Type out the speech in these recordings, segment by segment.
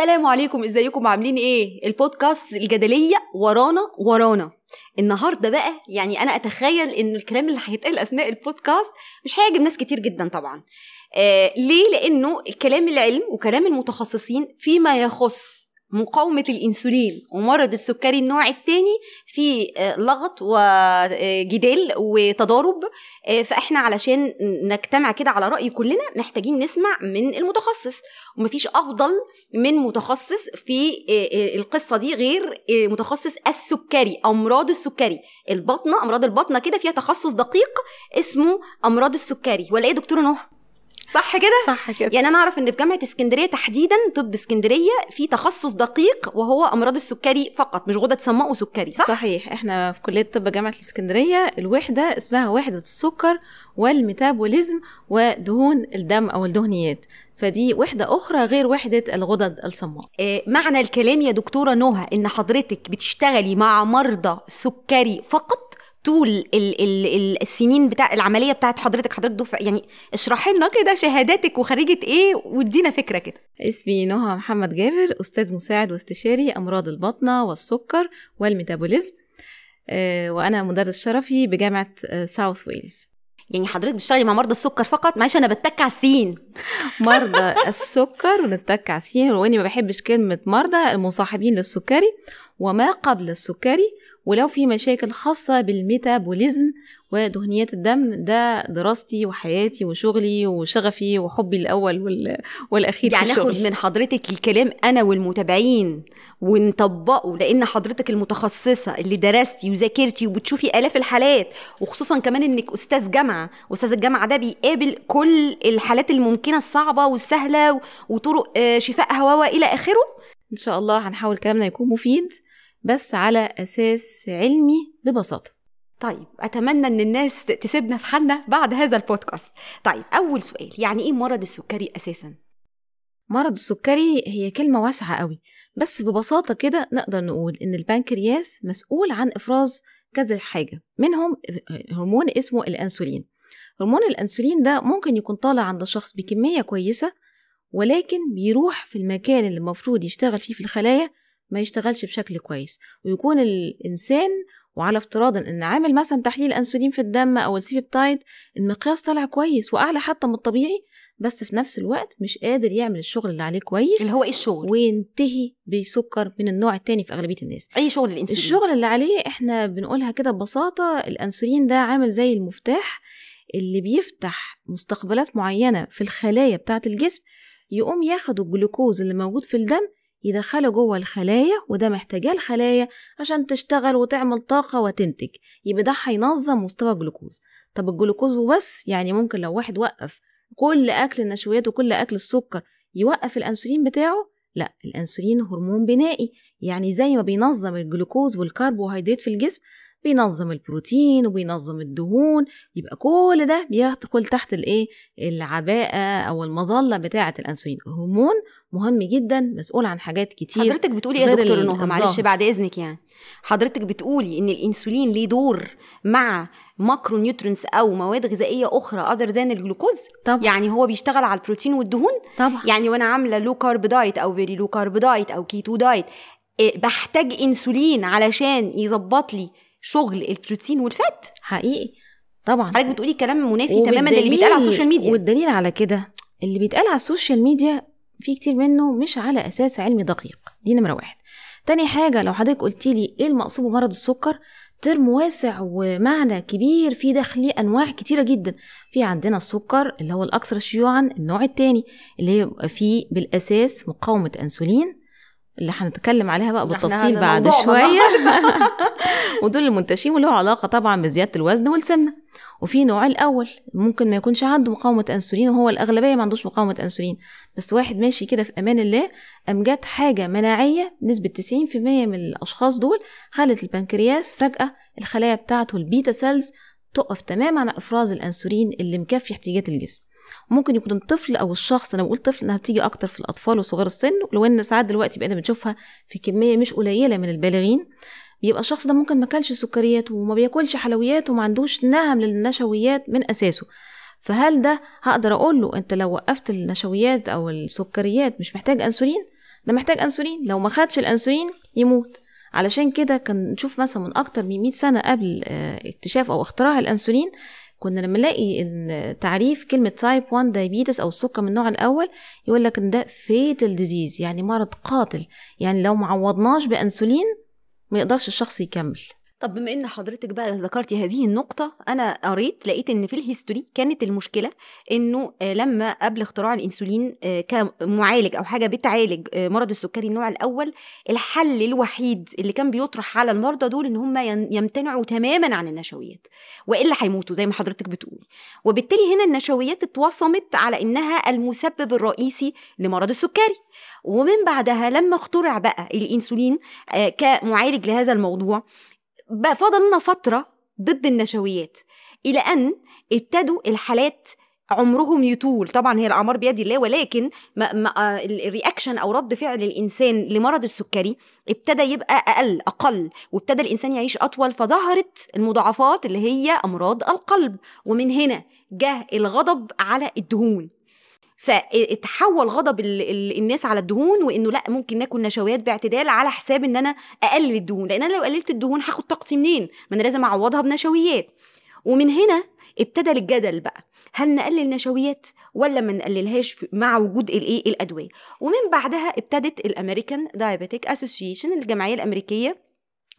السلام عليكم ازيكم؟ عاملين إيه؟ البودكاست الجدلية ورانا ورانا. النهارده بقى يعني أنا أتخيل إن الكلام اللي هيتقال أثناء البودكاست مش هيعجب ناس كتير جدا طبعا. آه ليه؟ لأنه كلام العلم وكلام المتخصصين فيما يخص مقاومة الأنسولين ومرض السكري النوع الثاني في آه، لغط وجدال وتضارب. آه، فإحنا علشان نجتمع كده على رأي كلنا محتاجين نسمع من المتخصص. ومفيش أفضل من متخصص في آه، القصة دي غير متخصص السكري أمراض السكري. البطنة أمراض البطنة كده فيها تخصص دقيق اسمه أمراض السكري. ولا إيه دكتورة نهى؟ صح كده؟ صح كده. يعني أنا أعرف إن في جامعة اسكندرية تحديدا طب اسكندرية في تخصص دقيق وهو أمراض السكري فقط مش غدد صماء وسكري صح؟ صحيح. إحنا في كلية طب جامعة الإسكندرية الوحدة اسمها وحدة السكر والميتابوليزم ودهون الدم أو الدهنيات. فدي وحدة أخرى غير وحدة الغدد الصماء. آه معنى الكلام يا دكتورة نهى إن حضرتك بتشتغلي مع مرضى سكري فقط؟ طول ال ال ال السنين بتاع العملية بتاعت حضرتك. حضرتك دفع يعني اشرحي لنا كده شهاداتك وخريجة إيه وادينا فكرة كده. اسمي نهى محمد جابر أستاذ مساعد واستشاري أمراض البطنة والسكر والميتابوليزم آه وأنا مدرس شرفي بجامعة آه South Wales يعني حضرتك بتشتغلي مع مرضى السكر فقط؟ معلش أنا بتك على السين. مرضى السكر ونتك على السين وإني ما بحبش كلمة مرضى المصاحبين للسكري وما قبل السكري. ولو في مشاكل خاصة بالميتابوليزم ودهنيات الدم ده دراستي وحياتي وشغلي وشغفي وحبي الأول والأخير يعني في الشغل. ناخد من حضرتك الكلام أنا والمتابعين ونطبقه لأن حضرتك المتخصصة اللي درستي وذاكرتي وبتشوفي آلاف الحالات وخصوصا كمان إنك أستاذ جامعة. وأستاذ الجامعة ده بيقابل كل الحالات الممكنة الصعبة والسهلة وطرق آه، شفائها وإلى آخره. إن شاء الله هنحاول كلامنا يكون مفيد. بس على أساس علمي ببساطة. طيب أتمنى إن الناس تسيبنا في حالنا بعد هذا البودكاست. طيب أول سؤال يعني إيه مرض السكري أساساً؟ مرض السكري هي كلمة واسعة قوي بس ببساطة كده نقدر نقول إن البنكرياس مسؤول عن إفراز كذا حاجة منهم هرمون اسمه الأنسولين. هرمون الأنسولين ده ممكن يكون طالع عند الشخص بكمية كويسة ولكن بيروح في المكان اللي المفروض يشتغل فيه في الخلايا ما يشتغلش بشكل كويس. ويكون الإنسان وعلى افتراض إن عامل مثلا تحليل أنسولين في الدم أو ال C-peptide المقياس طلع كويس وأعلى حتى من الطبيعي بس في نفس الوقت مش قادر يعمل الشغل اللي عليه كويس اللي هو إيه الشغل؟ وينتهي بسكر من النوع التاني في أغلبية الناس. أي شغل الأنسولين؟ الشغل اللي عليه إحنا بنقولها كده ببساطة الأنسولين ده عامل زي المفتاح اللي بيفتح مستقبلات معينة في الخلايا بتاعة الجسم يقوم ياخد الجلوكوز اللي موجود في الدم يدخله جوه الخلايا وده محتاجاه الخلايا عشان تشتغل وتعمل طاقة وتنتج. يبقى ده هينظم مستوى الجلوكوز. طب الجلوكوز وبس يعني ممكن لو واحد وقف كل أكل النشويات وكل أكل السكر يوقف الأنسولين بتاعه؟ لا الأنسولين هرمون بنائي. يعني زي ما بينظم الجلوكوز والكربوهيدرات في الجسم بينظم البروتين وبينظم الدهون يبقى كل ده بيدخل تحت الايه؟ العباءة أو المظلة بتاعة الأنسولين. هرمون مهم جدا مسؤول عن حاجات كتير حضرتك بتقولي إيه يا دكتور نهى معلش بعد إذنك يعني. حضرتك بتقولي إن الأنسولين ليه دور مع macronutrients أو مواد غذائية أخرى other than الجلوكوز؟ طبعا. يعني هو بيشتغل على البروتين والدهون؟ طبعا. يعني وأنا عاملة low carb diet أو very low carb diet أو keto diet بحتاج إنسولين علشان يظبط لي شغل البروتين وال fat. حقيقي. طبعا. حضرتك بتقولي كلام منافي تماما للي بيتقال على السوشيال ميديا. والدليل على كده اللي بيتقال على ال social media في كتير منه مش على أساس علمي دقيق. دي نمرة واحد. تاني حاجة لو حضرتك قلت لي إيه المقصود بمرض السكر ترم واسع ومعنى كبير في داخليه أنواع كتيرة جدا. في عندنا السكر اللي هو الأكثر شيوعا النوع الثاني اللي يبقى فيه بالأساس مقاومة أنسولين اللي هنتكلم عليها بقى بالتفصيل بعد شوية. ودول المنتشرين وله علاقة طبعا بزيادة الوزن والسمنة. وفي نوع الأول ممكن ما يكونش عنده مقاومة أنسولين وهو الأغلبية ما عندوش مقاومة أنسولين. بس واحد ماشي كده في أمان الله قام جت حاجة مناعية بنسبة 90% من الأشخاص دول خلت البنكرياس فجأة الخلايا بتاعته ال beta cells تقف تماما عن إفراز الأنسولين اللي مكفي احتياجات الجسم. ممكن يكون الطفل أو الشخص أنا بقول طفل إنها بتيجي أكتر في الأطفال وصغار السن لو ان ساعات دلوقتي بقينا بنشوفها في كمية مش قليلة من البالغين. يبقى الشخص ده ممكن ما كلش سكريات وما بياكلش حلويات وما عندوش نهم للنشويات من أساسه. فهل ده هقدر أقول له أنت لو وقفت النشويات أو السكريات مش محتاج أنسولين؟ ده محتاج أنسولين لو ما خدش الأنسولين يموت. علشان كده كان نشوف مثلا من أكتر من 100 سنة قبل آه، اكتشاف أو اختراع الأنسولين كنا لما نلاقي إن تعريف كلمة type 1 diabetes أو السكر من النوع الأول يقول لك إن ده fatal disease يعني مرض قاتل. يعني لو معوضناش بأنسولين ما يقدرش الشخص يكمل. طب بما إن حضرتك بقى ذكرتي هذه النقطة أنا قريت لقيت إن في ال history كانت المشكلة إنه آه، لما قبل اختراع الأنسولين آه، كمعالج أو حاجة بتعالج آه، مرض السكري النوع الأول الحل الوحيد اللي كان بيطرح على المرضى دول إن هم يمتنعوا تماما عن النشويات وإلا هيموتوا زي ما حضرتك بتقولي. وبالتالي هنا النشويات اتوصمت على إنها المسبب الرئيسي لمرض السكري. ومن بعدها لما اخترع بقى الإنسولين كمعالج لهذا الموضوع بقى فضل لنا فترة ضد النشويات إلى أن ابتدوا الحالات عمرهم يطول. طبعا هي الأعمار بيد الله ولكن ما ما آه، ال- ال reaction أو رد فعل الإنسان لمرض السكري ابتدى يبقى أقل أقل وابتدى الإنسان يعيش أطول فظهرت المضاعفات اللي هي أمراض القلب. ومن هنا جه الغضب على الدهون. فتحول غضب ال- ال- الناس على الدهون وإنه لأ ممكن ناكل نشويات باعتدال على حساب إن أنا أقلل الدهون. لأن أنا لو قللت الدهون هاخد طاقتي منين؟ ما أنا لازم أعوضها بنشويات. ومن هنا ابتدى الجدل بقى. هل نقلل نشويات ولا ما نقللهاش مع وجود الايه الأدوية؟ ومن بعدها ابتدت ال American Diabetic Association الجمعية الأمريكية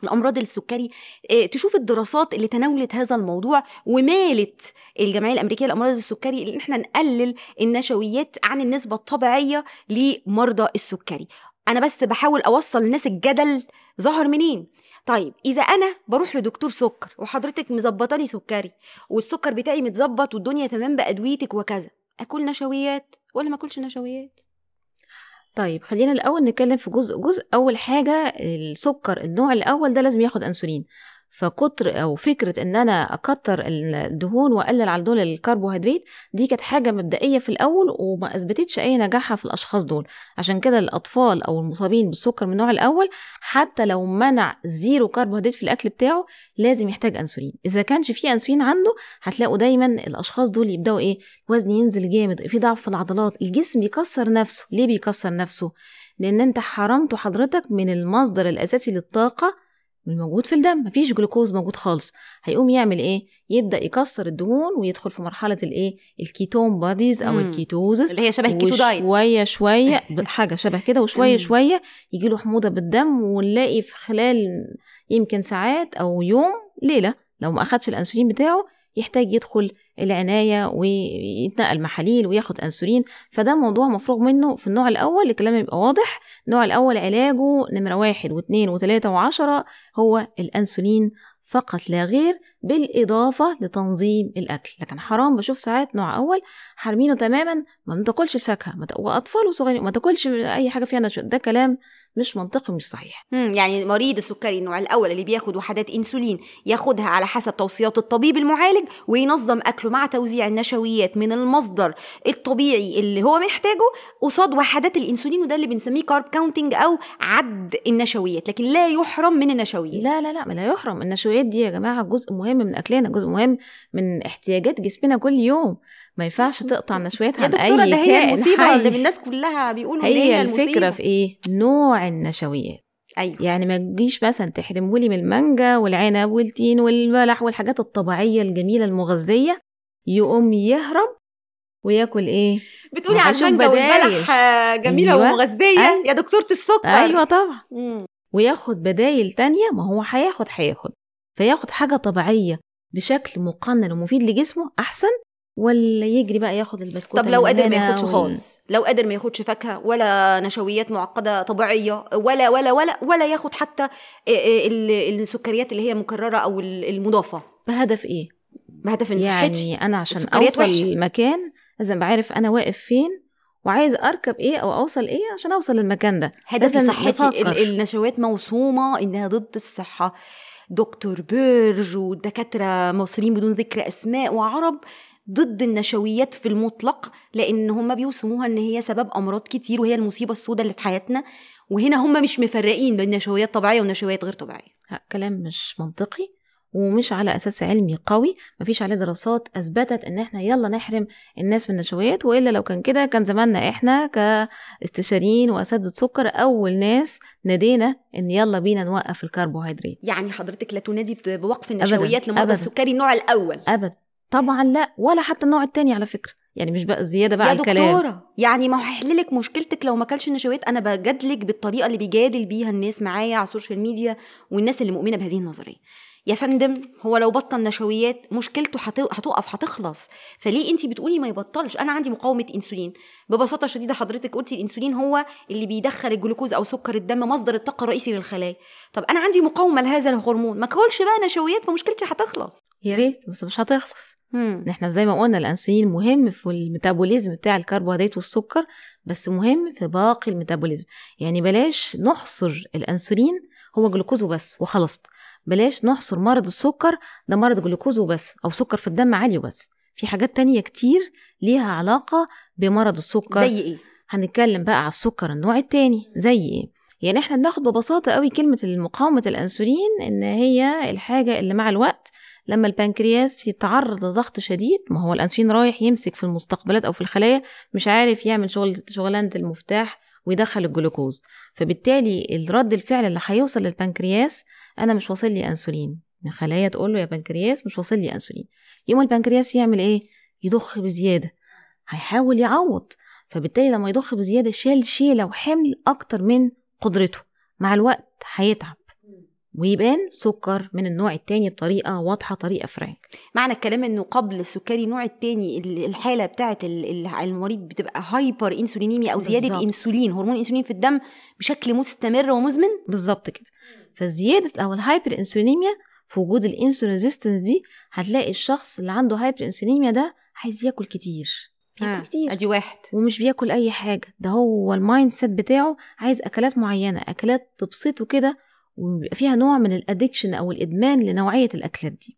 لأمراض السكري آه، تشوف الدراسات اللي تناولت هذا الموضوع ومالت الجمعية الأمريكية للأمراض السكري إن إحنا نقلل النشويات عن النسبة الطبيعية لمرضى السكري. أنا بس بحاول أوصل للناس الجدل ظهر منين؟ طيب إذا أنا بروح لدكتور سكر وحضرتك مظبطه لي سكري والسكر بتاعي متظبط والدنيا تمام بأدويتك وكذا أكل نشويات ولا ما أكلش نشويات؟ طيب خلينا الأول نتكلم في جزء جزء أول حاجة السكر النوع الأول ده لازم ياخد أنسولين. فكتر أو فكرة إن أنا أكتر الدهون وأقلل على دول الكربوهيدرات دي كانت حاجة مبدئية في الأول وما أثبتتش أي نجاحها في الأشخاص دول. عشان كده الأطفال أو المصابين بالسكر من النوع الأول حتى لو منع zero كربوهيدرات في الأكل بتاعه لازم يحتاج أنسولين. إذا ما كانش في أنسولين عنده هتلاقوا دايما الأشخاص دول يبدأوا إيه؟ الوزن ينزل جامد في ضعف في العضلات الجسم بيكسر نفسه. ليه بيكسر نفسه؟ لأن أنت حرمته حضرتك من المصدر الأساسي للطاقة الموجود في الدم مفيش جلوكوز موجود خالص. هيقوم يعمل إيه؟ يبدأ يكسر الدهون ويدخل في مرحلة الايه ال ketone bodies أو. ال ketosis. اللي هي شبه ال keto diet. شوية شوية حاجة شبه كده وشوية. شوية يجي له حموضة بالدم ونلاقي في خلال يمكن ساعات أو يوم ليلة لو ما أخدش الأنسولين بتاعه يحتاج يدخل العنايه ويتنقل محاليل وياخد أنسولين. فده موضوع مفروغ منه في النوع الأول الكلام يبقى واضح. النوع الأول علاجه نمرة واحد واثنين وثلاثة وعشرة هو الأنسولين فقط لا غير بالإضافة لتنظيم الأكل. لكن حرام بشوف ساعات نوع أول حارمينه تماما ما تاكلش الفاكهة وأطفال وصغيرين ما تاكلش أي حاجة فيها ده كلام مش منطقي مش صحيح. مم، يعني مريض السكري النوع الأول اللي بياخد وحدات إنسولين ياخدها على حسب توصيات الطبيب المعالج وينظم أكله مع توزيع النشويات من المصدر الطبيعي اللي هو محتاجه قصاد وحدات الإنسولين وده اللي بنسميه carb counting أو عد النشويات لكن لا يحرم من النشويات. لا لا لا ما لا يحرم. النشويات دي يا جماعة جزء مهم من أكلنا جزء مهم من احتياجات جسمنا كل يوم. ما ينفعش تقطع النشويات يا عن أي ده هي كائن المصيبة حي. اللي الناس كلها بيقولوا هي هي الفكرة المصيبة. في إيه؟ نوع النشويات أيوه يعني ما تجيش مثلا تحرمولي من المانجا والعنب والتين والبلح والحاجات الطبيعية الجميلة المغذية يقوم يهرب وياكل إيه؟ بتقولي على المانجا. والبلح جميلة أيوة. ومغذية أيوة. يا دكتورة السكر أيوه طبعا مم. وياخد بدايل تانية ما هو هياخد هياخد فياخد حاجة طبيعية بشكل مقنن ومفيد لجسمه أحسن ولا يجري بقى ياخد البسكوت طب لو قادر ما ياخدش خالص لو قادر ما ياخدش فاكهة ولا نشويات معقدة طبيعية ولا ولا ولا ولا ياخد حتى إيه ال- السكريات اللي هي مكررة أو ال- المضافة بهدف إيه؟ بهدف ان يعني أنا عشان وحشة. المكان لازم بعرف أنا واقف فين وعايز أركب إيه أو أوصل إيه عشان أوصل للمكان ده هدف صحتي. النشويات موصومه إنها ضد الصحة دكتور بيرج ودكاترة مصريين بدون ذكر أسماء وعرب ضد النشويات في المطلق لأن هم بيوصموها إن هي سبب أمراض كتير وهي المصيبة السوداء اللي في حياتنا. وهنا هم مش مفرقين بين نشويات طبيعية ونشويات غير طبيعية. لا، كلام مش منطقي ومش على أساس علمي قوي. مفيش عليه دراسات أثبتت إن إحنا يلا نحرم الناس من النشويات وإلا لو كان كده كان زماننا إحنا كاستشاريين وأساتذة سكر أول ناس نادينا إن يلا بينا نوقف الكربوهيدرات. يعني حضرتك لا تنادي بوقف النشويات لمرضى أبداً. السكري النوع الأول. ابدا. طبعا لا ولا حتى النوع التاني على فكرة. يعني مش بقى زيادة بقى يا على الكلام. دكتورة يعني ما هو هيحل لك مشكلتك لو ما كلش النشويات. أنا بجادلك بالطريقة اللي بيجادل بيها الناس معايا على ال social media والناس اللي مؤمنة بهذه النظرية. يا فندم هو لو بطل نشويات مشكلته هت- هتقف هتخلص. فليه انت بتقولي ما يبطلش؟ أنا عندي مقاومة إنسولين. ببساطة شديدة حضرتك قلتي الإنسولين هو اللي بيدخل الجلوكوز أو سكر الدم مصدر الطاقة الرئيسي للخلايا. طب أنا عندي مقاومة لهذا الهرمون. ما اكلش بقى نشويات فمشكلتي هتخلص. يا ريت بس مش هتخلص. مم. إحنا زي ما قلنا الإنسولين مهم في الميتابوليزم بتاع الكربوهيدرات والسكر بس مهم في باقي الميتابوليزم. يعني بلاش نحصر الإنسولين هو جلوكوز وبس وخلصت. بلاش نحصر مرض السكر ده مرض جلوكوز وبس أو سكر في الدم عالي وبس. في حاجات تانية كتير ليها علاقة بمرض السكر. زي إيه؟ هنتكلم بقى على السكر النوع التاني. زي إيه؟ يعني إحنا بناخد ببساطة قوي كلمة مقاومة الأنسولين إن هي الحاجة اللي مع الوقت لما البنكرياس يتعرض لضغط شديد ما هو الأنسولين رايح يمسك في المستقبلات أو في الخلايا مش عارف يعمل شغل شغلانة المفتاح ويدخل الجلوكوز. فبالتالي الرد الفعل اللي هيوصل للبنكرياس أنا مش واصل لي أنسولين. من خلايا تقول له يا بنكرياس مش واصل لي أنسولين. يوم البنكرياس يعمل إيه؟ يضخ بزيادة. هيحاول يعوض. فبالتالي لما يضخ بزيادة شال شيلة وحمل أكتر من قدرته. مع الوقت هيتعب. ويبان سكر من النوع التاني بطريقة واضحة طريقة فرانك. معنى الكلام إنه قبل السكري النوع الثاني الحالة بتاعه ال- ال- المريض بتبقى hyperinsulinemia أو زيادة بالظبط. إنسولين هرمون إنسولين في الدم بشكل مستمر ومزمن؟ بالظبط كده. فزيادة أو ال hyperinsulinemia في وجود ال insulin resistance دي هتلاقي الشخص اللي عنده hyperinsulinemia ده عايز ياكل كتير بياكل كتير. أدي واحد. ومش بياكل أي حاجة ده هو ال mindset بتاعه عايز أكلات معينة أكلات تبسطه كده وبيبقى فيها نوع من ال addiction أو الإدمان لنوعية الأكلات دي.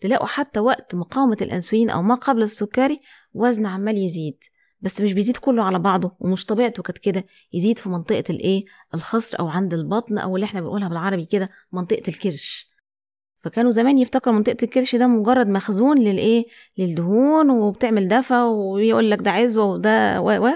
تلاقوا حتى وقت مقاومة الأنسولين أو ما قبل السكري وزن عمال يزيد. بس مش بيزيد كله على بعضه ومش طبيعته كانت كده. يزيد في منطقة الإيه؟ الخصر أو عند البطن أو اللي إحنا بنقولها بالعربي كده منطقة الكرش. فكانوا زمان يفتكروا منطقة الكرش ده مجرد مخزون للإيه؟ للدهون وبتعمل دفى ويقول لك ده عزوة وده و و.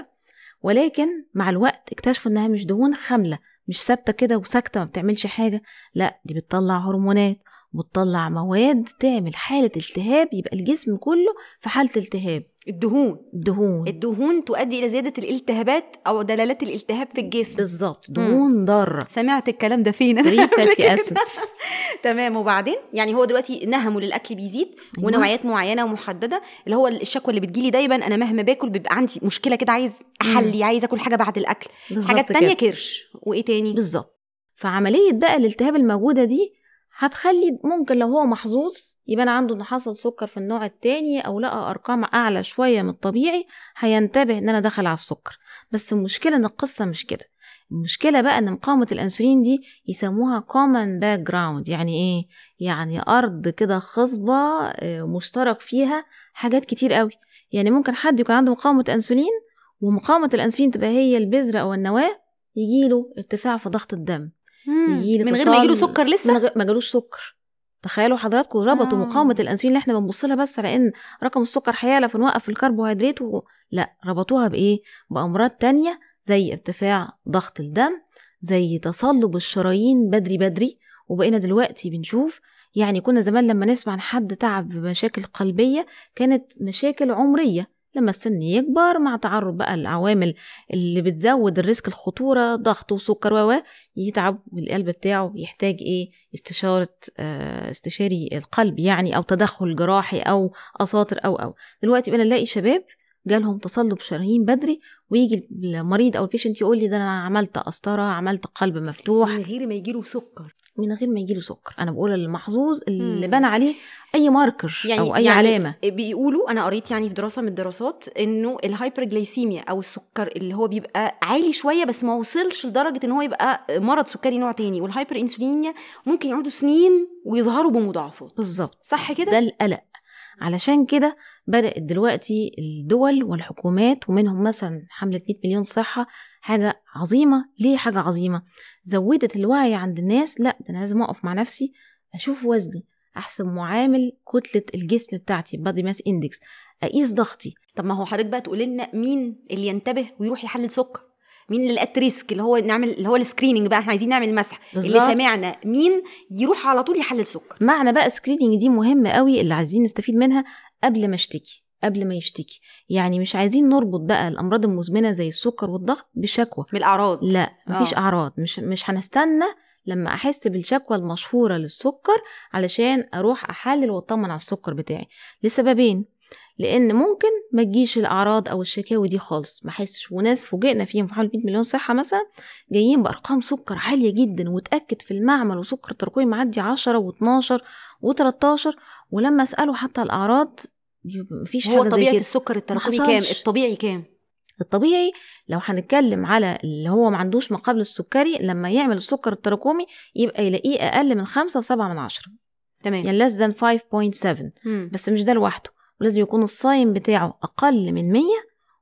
ولكن مع الوقت اكتشفوا إنها مش دهون خاملة مش ثابتة كده وساكتة ما بتعملش حاجة. لا دي بتطلع هرمونات وبتطلع مواد تعمل حالة التهاب يبقى الجسم كله في حالة التهاب. الدهون. دهون. الدهون تؤدي إلى زيادة الالتهابات أو دلالات الالتهاب في الجسم. بالظبط دهون ضارة. سمعت الكلام ده فين free fatty acids تمام. وبعدين؟ يعني هو دلوقتي نهمه للأكل بيزيد أيوة. ونوعيات معينة ومحددة اللي هو الشكوى اللي بتجيلي دايما أنا مهما باكل بيبقى عندي مشكلة كده عايز أحلي عايز أكل حاجة بعد الأكل. حاجات تانية كرش. وإيه تاني؟ بالظبط. فعملية بقى الالتهاب الموجودة دي هتخلي ممكن لو هو محظوظ يبان عنده ان حصل سكر في النوع التاني أو لقى أرقام أعلى شوية من الطبيعي هينتبه إن أنا دخل على السكر. بس المشكلة إن القصة مش كده. المشكلة بقى إن مقاومة الأنسولين دي يسموها common background يعني إيه؟ يعني أرض كده خصبة آه، مشترك فيها حاجات كتير قوي. يعني ممكن حد يكون عنده مقاومة أنسولين ومقاومة الأنسولين تبقى هي البذرة أو النواة يجيله ارتفاع في ضغط الدم. من غير ما يجيله سكر من لسه غير ما جالوش سكر. تخيلوا حضراتكم ربطوا آه. مقاومة الأنسولين اللي إحنا بنبص لها بس على إن رقم السكر هيعلى فنوقف الكربوهيدرات و... لا ربطوها بإيه؟ بأمراض تانية زي ارتفاع ضغط الدم زي تصلب الشرايين بدري بدري. وبقينا دلوقتي بنشوف يعني كنا زمان لما نسمع عن حد تعب بمشاكل قلبية كانت مشاكل عمرية. لما السن يكبر مع تعرض بقى العوامل اللي بتزود ال risk الخطورة ضغط وسكر و يتعب والقلب بتاعه يحتاج إيه؟ استشارة آه، استشاري القلب يعني أو تدخل جراحي أو قساطر أو أو. دلوقتي بقينا نلاقي شباب جالهم تصلب شرايين بدري ويجي المريض أو ال patient يقول لي ده أنا عملت قسطره عملت قلب مفتوح. من غير ما يجيله سكر. من غير ما يجيله سكر. أنا بقول المحظوظ اللي. بان عليه أي marker يعني أو أي يعني علامة. بيقولوا أنا قريت يعني في دراسة من الدراسات إنه ال hyperglycemia أو السكر اللي هو بيبقى عالي شوية بس ما وصلش لدرجة إن هو يبقى مرض سكري نوع تاني. وال hyperinsulinemia ممكن يقعدوا سنين ويظهروا بمضاعفات. بالظبط. صح كده؟ ده القلق. علشان كده بدأت دلوقتي الدول والحكومات ومنهم مثلا حملة 100 مليون صحة حاجة عظيمة. ليه حاجة عظيمة؟ زودت الوعي عند الناس. لا ده أنا لازم أقف مع نفسي أشوف وزني أحسب معامل كتلة الجسم بتاعتي body mass index أقيس ضغطي. طب ما هو حضرتك بقى تقول لنا مين اللي ينتبه ويروح يحلل سكر؟ مين اللي at risk اللي هو نعمل اللي هو ال screening بقى إحنا عايزين نعمل مسح. اللي بالظبط. سمعنا مين يروح على طول يحلل سكر؟ معنى بقى screening دي مهمة قوي اللي عايزين نستفيد منها قبل ما أشتكي. قبل ما يشتكي. يعني مش عايزين نربط بقى الأمراض المزمنة زي السكر والضغط بشكوى من الاعراض لا مفيش آه. أعراض. مش مش هنستنى لما أحس بالشكوى المشهورة للسكر علشان أروح أحلل وأطمن على السكر بتاعي. لسببين لأن ممكن ما تجيش الأعراض أو الشكاوي دي خالص. ما أحسش. وناس فوجئنا فيهم في حوالي 100 مليون صحة مثلا جايين بأرقام سكر عالية جدا وتأكد في المعمل وسكر التراكمي معدي 10 و12 و13 ولما اساله حتى الأعراض مفيش هو حاجة زي طبيعة كده. السكر التراكمي. كام؟ الطبيعي كام؟ الطبيعي لو هنتكلم على اللي هو ما عندوش ما قبل السكري لما يعمل السكر التراكمي يبقى يلاقيه أقل من خمسة وسبعة من عشرة. تمام. يعني less than 5.7 مم. بس مش ده لوحده. ولازم يكون الصايم بتاعه أقل من 100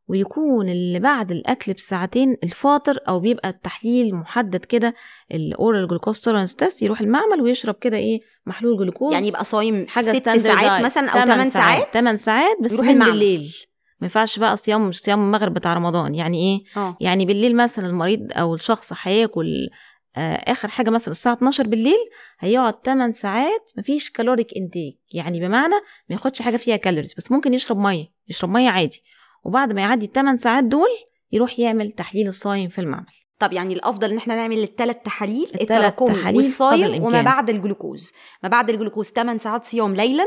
ويكون اللي بعد الأكل بساعتين الفاطر أو بيبقى التحليل محدد كده ال oral glucose tolerance test يروح المعمل ويشرب كده إيه محلول جلوكوز يعني يبقى صايم حاجة ست ساعات مثلا أو 8 ساعات 8 ساعات بس يروح المعمل. بالليل. ما ينفعش بقى صيام مش صيام المغرب بتاع رمضان. يعني إيه؟ آه. يعني بالليل مثلا المريض أو الشخص هياكل آه، آخر حاجة مثلا الساعة 12 بالليل هيقعد 8 ساعات مفيش caloric intake يعني بمعنى ما ياخدش حاجة فيها calories بس ممكن يشرب مية يشرب مية عادي. وبعد ما يعدي 8 ساعات دول يروح يعمل تحليل الصايم في المعمل. طب يعني الأفضل إن إحنا نعمل الثلاث تحاليل التراكمي والصايم. وما بعد الجلوكوز. ما بعد الجلوكوز 8 ساعات صيام ليلا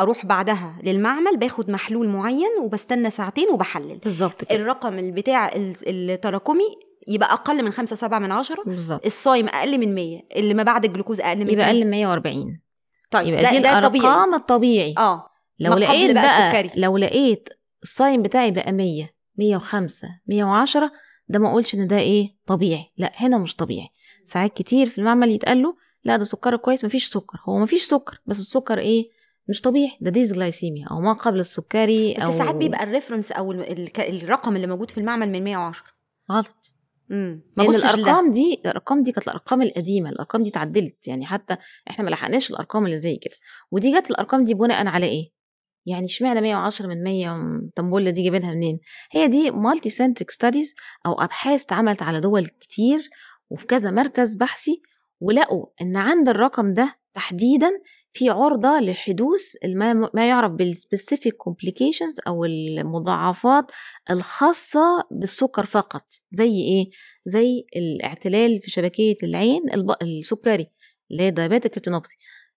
أروح بعدها للمعمل باخد محلول معين وبستنى ساعتين وبحلل. بالظبط كده. الرقم بتاع ال- التراكمي يبقى أقل من 5 7 من عشرة. بالظبط. الصايم أقل من 100 اللي ما بعد الجلوكوز أقل من يبقى؟ أقل من 140 طيب يبقى ده دي ده الأرقام الطبيعي. آه. لو لقيت بقى بقى. لو لقيت الصايم بتاعي بقى 100 105 110 ده ما اقولش إن ده إيه طبيعي لا هنا مش طبيعي. ساعات كتير في المعمل يتقال له لا ده سكرك كويس مفيش سكر. هو مفيش سكر بس السكر إيه مش طبيعي ده dysglycemia أو ما قبل السكري بس أو ساعات بيبقى ال reference أو ال- ال- الرقم اللي موجود في المعمل من 110 غلط. امم لأن. الأرقام دي الأرقام دي كانت الأرقام القديمة الأرقام دي اتعدلت. يعني حتى إحنا ما لحقناش الأرقام اللي زي كده. ودي جت الأرقام دي بناء على إيه؟ يعني اشمعنى 110 من 100 طنبولة دي جايبينها منين؟ هي دي multicentric studies أو أبحاث اتعملت على دول كتير وفي كذا مركز بحثي ولقوا إن عند الرقم ده تحديدا في عرضة لحدوث ما يعرف بال specific complications أو المضاعفات الخاصة بالسكر فقط زي إيه؟ زي الاعتلال في شبكية العين. السكري اللي هي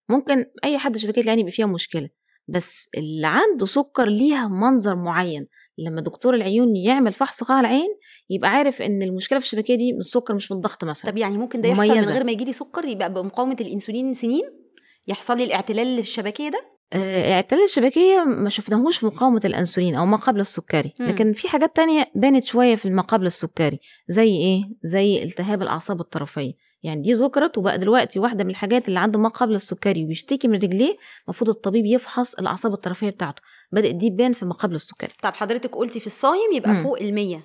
ممكن أي حد شبكية العين يبقى فيها مشكلة. بس اللي عنده سكر ليها منظر معين. لما دكتور العيون يعمل فحص قاع العين يبقى عارف إن المشكلة في الشبكية دي من السكر مش من الضغط مثلا. طب يعني ممكن ده يحصل من مميزة. غير ما يجي لي سكر؟ يبقى بمقاومة الإنسولين سنين؟ يحصل لي الاعتلال اللي في الشبكية ده؟ آه، اعتلال الشبكية ما شفناهوش في مقاومة الإنسولين أو ما قبل السكري. لكن في حاجات تانية بانت شوية في ما قبل السكري. زي إيه؟ زي التهاب الأعصاب الطرفية. يعني دي ذكرت وبقى دلوقتي واحدة من الحاجات اللي عنده ما قبل السكري وبيشتكي من رجليه المفروض الطبيب يفحص الأعصاب الطرفية بتاعته. بدات دي تبان في ما قبل السكري. طب حضرتك قلتي في الصايم يبقى مم. فوق ال 100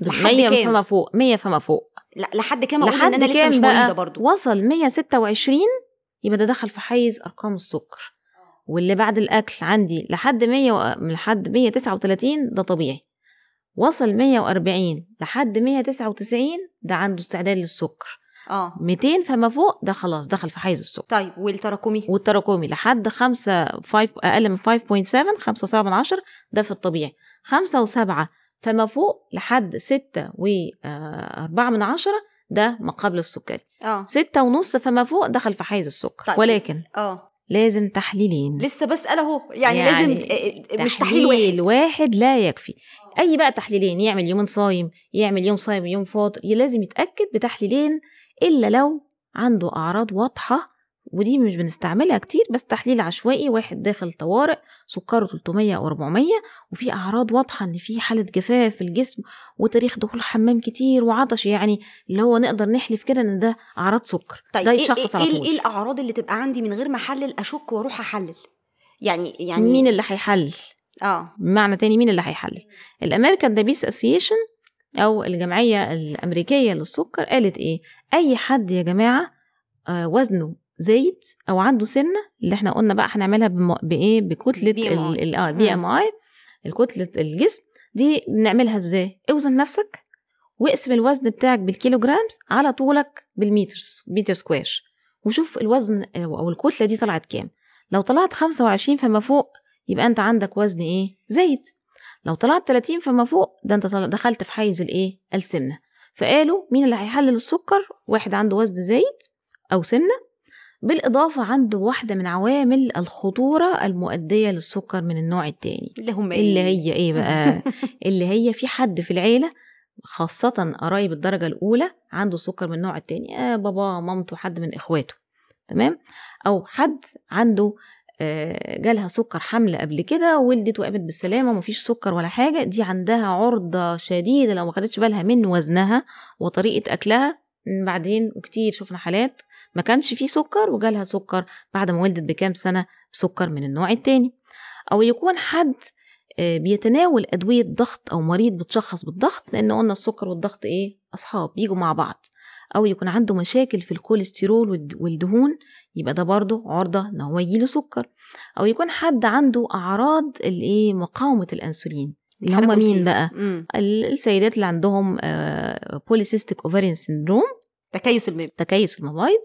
بس لحد 100 كام؟ فما فوق 100 فما فوق. لا لحد كام؟ أقول إن لحد أنا لسه مش مريضة برضو. وصل 126 يبقى ده دخل في حيز أرقام السكر. واللي بعد الأكل عندي لحد 100 و... من لحد 139 ده طبيعي. وصل 140 لحد 199 ده عنده استعداد للسكر. آه. 200 فما فوق ده خلاص دخل في حيز السكر طيب والتراكمي؟ والتراكمي لحد 5 5 أقل من 5.7 5 من 10 ده في الطبيعي. 5 و7 فما فوق لحد 6 و4 من 10 ده ما قبل السكري. آه. ستة ونص فما فوق دخل في حيز السكر. طيب. ولكن آه. لازم تحليلين. لسه بسال اهو يعني, يعني لازم آه، مش تحليل واحد. واحد لا يكفي. أي بقى تحليلين يعمل يومين صايم يعمل يوم صايم يوم فاطر لازم يتأكد بتحليلين إلا لو عنده أعراض واضحة ودي مش بنستعملها كتير بس تحليل عشوائي واحد داخل طوارئ سكره 300 أو 400 وفي أعراض واضحة إن في حالة جفاف في الجسم وتاريخ دخول حمام كتير وعطش يعني اللي هو نقدر نحلف كده إن ده أعراض سكر. طيب ده على إيه, طول. إيه الأعراض اللي تبقى عندي من غير ما أحلل أشك وأروح أحلل؟ يعني يعني مين اللي هيحلل؟ آه. بمعنى تاني مين اللي هيحلل؟ الأمريكان Diabetes Association أو الجمعية الأمريكية للسكر قالت إيه؟ أي حد يا جماعة آه، وزنه زايد أو عنده سنة اللي إحنا قلنا بقى هنعملها بم... بإيه؟ بكتلة BMI. ال- ال- آه BMI الكتلة الجسم. دي بنعملها إزاي؟ أوزن نفسك واقسم الوزن بتاعك بال kilograms على طولك بال meters متر square. وشوف الوزن أو الكتلة دي طلعت كام. لو طلعت 25 فما فوق يبقى أنت عندك وزن إيه؟ زايد. لو طلعت 30 فما فوق ده انت دخلت في حيز الايه؟ السمنة. فقالوا مين اللي هيحلل السكر؟ واحد عنده وزن زايد أو سمنة. بالإضافة عنده واحدة من عوامل الخطورة المؤدية للسكر من النوع التاني. اللي هم اللي إيه؟ هي إيه بقى؟ اللي هي في حد في العيلة خاصة قرايب الدرجة الأولى عنده سكر من النوع التاني. آه بابا مامته حد من إخواته. تمام؟ أو حد عنده جالها سكر حمل قبل كده وولدت وقامت بالسلامة ومفيش سكر ولا حاجة. دي عندها عرضة شديدة لو ما خدتش بالها من وزنها وطريقة أكلها. م، بعدين وكتير شفنا حالات ما كانش فيه سكر وجالها سكر بعد ما ولدت بكام سنة بسكر من النوع التاني. أو يكون حد آه، بيتناول أدوية ضغط أو مريض بتشخص بالضغط لأن قلنا السكر والضغط إيه؟ أصحاب بيجوا مع بعض. أو يكون عنده مشاكل في الكوليسترول والد- والدهون يبقى ده برضه عرضة إن هو يجيله سكر أو يكون حد عنده أعراض الإيه مقاومة الأنسولين اللي هم مين. بقى مم. ال- السيدات اللي عندهم polycystic ovarian syndrome تكيس المبيض تكيس المبايض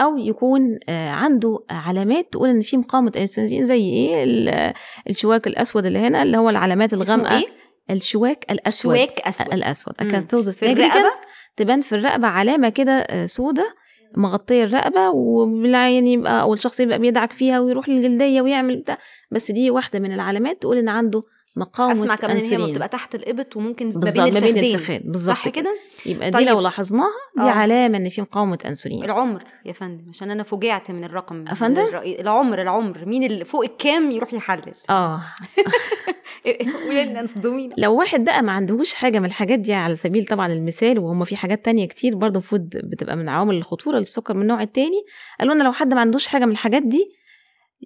أو يكون آه، عنده علامات تقول إن في مقاومة انسولين زي إيه ال- الشواك الأسود اللي هنا اللي هو العلامات الغامقة إيه؟ الشواك الأسود شواك أسود. الأسود. acanthosis في الرقبة؟ nigricans تبان في الرقبة علامة كده سودة مغطيه الرقبة والعين يبقى أو الشخص يبقى بيدعك فيها ويروح للجلدية ويعمل بتاع بس دي واحدة من العلامات تقول إن عنده مقاومة أسمع كمان إن هي أنسولين. بتبقى تحت الإبط وممكن ما بين ما بين الفخذين الفخذين بالظبط صح كده يبقى طيب. دي لو لاحظناها دي آه. علامة إن في مقاومة أنسولين العمر يا فندم عشان أنا فوجعت من الرقم يا فندم؟ الرئي- العمر العمر مين اللي فوق الكام يروح يحلل آه قولي لنا اصدمينا لو واحد بقى ما عندهوش حاجة من الحاجات دي على سبيل طبعا المثال وهم في حاجات تانية كتير برضه المفروض بتبقى من عوامل الخطورة للسكر من النوع التاني قالوا لنا لو حد ما عندوش حاجة من الحاجات دي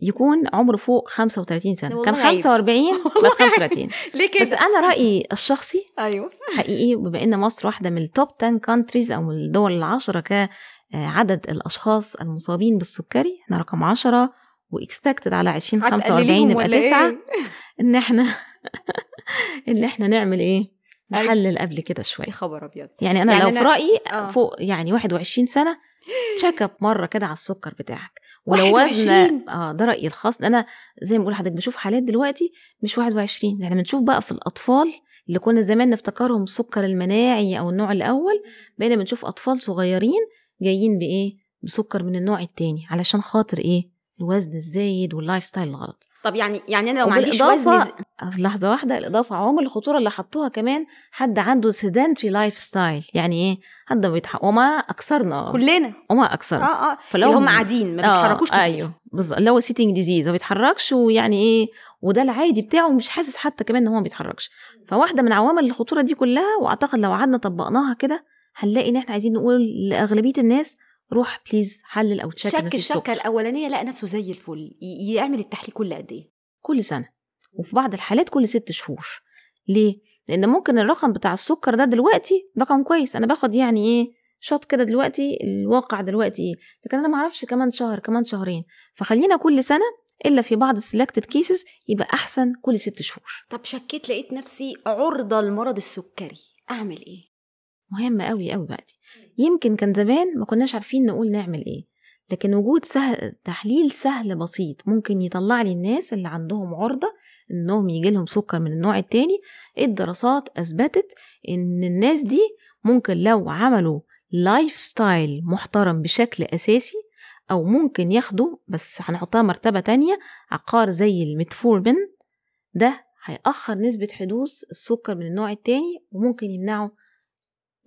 يكون عمره فوق 35 سنة. كان عيب. 45 بقى 35 ليه كده؟ بس أنا رأيي الشخصي أيوه. حقيقي بما إن مصر واحدة من ال top 10 countries أو من الدول العشرة كعدد الأشخاص المصابين بالسكري إحنا رقم 10 و expected على 2045 هتقلليهم نبقى ولا تسعة. إيه؟ إن إحنا ان إحنا نعمل إيه. نحلل قبل كده شوية. خبر أبيض. يعني أنا يعني لو في أنا- رأيي آه. فوق يعني 21 سنة check up مرة كده على السكر بتاعك. ولو وزن 21 آه ده رأيي الخاص أنا زي ما بقول لحضرتك بشوف حالات دلوقتي مش 21 إحنا بنشوف بقى في الأطفال اللي كنا زمان نفتكرهم السكر المناعي أو النوع الأول بقينا بنشوف أطفال صغيرين جايين بإيه؟ بسكر من النوع التاني. علشان خاطر إيه؟ الوزن الزايد وال life style الغلط. طب يعني يعني أنا لو ما عنديش وزن في لحظة واحدة الإضافة عوامل الخطورة اللي حطوها كمان حد عنده sedentary life style يعني إيه؟ حد ما بيتحركش وما أكثرنا. كلنا. وما أكثرنا آه آه فلو اللي هم قاعدين ما بيتحركوش كتير. أيوه بالظبط اللي هو sitting disease ما بيتحركش ويعني إيه وده العادي بتاعه مش حاسس حتى كمان إن هو ما بيتحركش. فواحدة من عوامل الخطورة دي كلها وأعتقد لو قعدنا طبقناها كده هنلاقي إن إحنا عايزين نقول لأغلبية الناس روح please حلل أو check شك الشكة الأولانية لقى نفسه زي الفل. يعمل التحليل كل قد إيه. كل سنة. وفي بعض الحالات كل ست شهور. ليه؟ لأن ممكن الرقم بتاع السكر ده دلوقتي رقم كويس. أنا باخد يعني إيه shot كده دلوقتي الواقع دلوقتي إيه. لكن أنا ما أعرفش كمان شهر كمان شهرين. فخلينا كل سنة إلا في بعض ال selected cases يبقى أحسن كل ست شهور. طب شكيت لقيت نفسي عرضة لمرض السكري. أعمل إيه؟ مهمه قوي قوي بقى دي. يمكن كان زمان ما كناش عارفين نقول نعمل إيه لكن وجود سهل تحليل سهل بسيط ممكن يطلع لي الناس اللي عندهم عرضة إنهم يجي لهم سكر من النوع التاني. الدراسات أثبتت إن الناس دي ممكن لو عملوا life style محترم بشكل أساسي أو ممكن ياخدوا بس هنحطها مرتبة تانية عقار زي الميتفورمين ده هيأخر نسبة حدوث السكر من النوع التاني وممكن يمنعه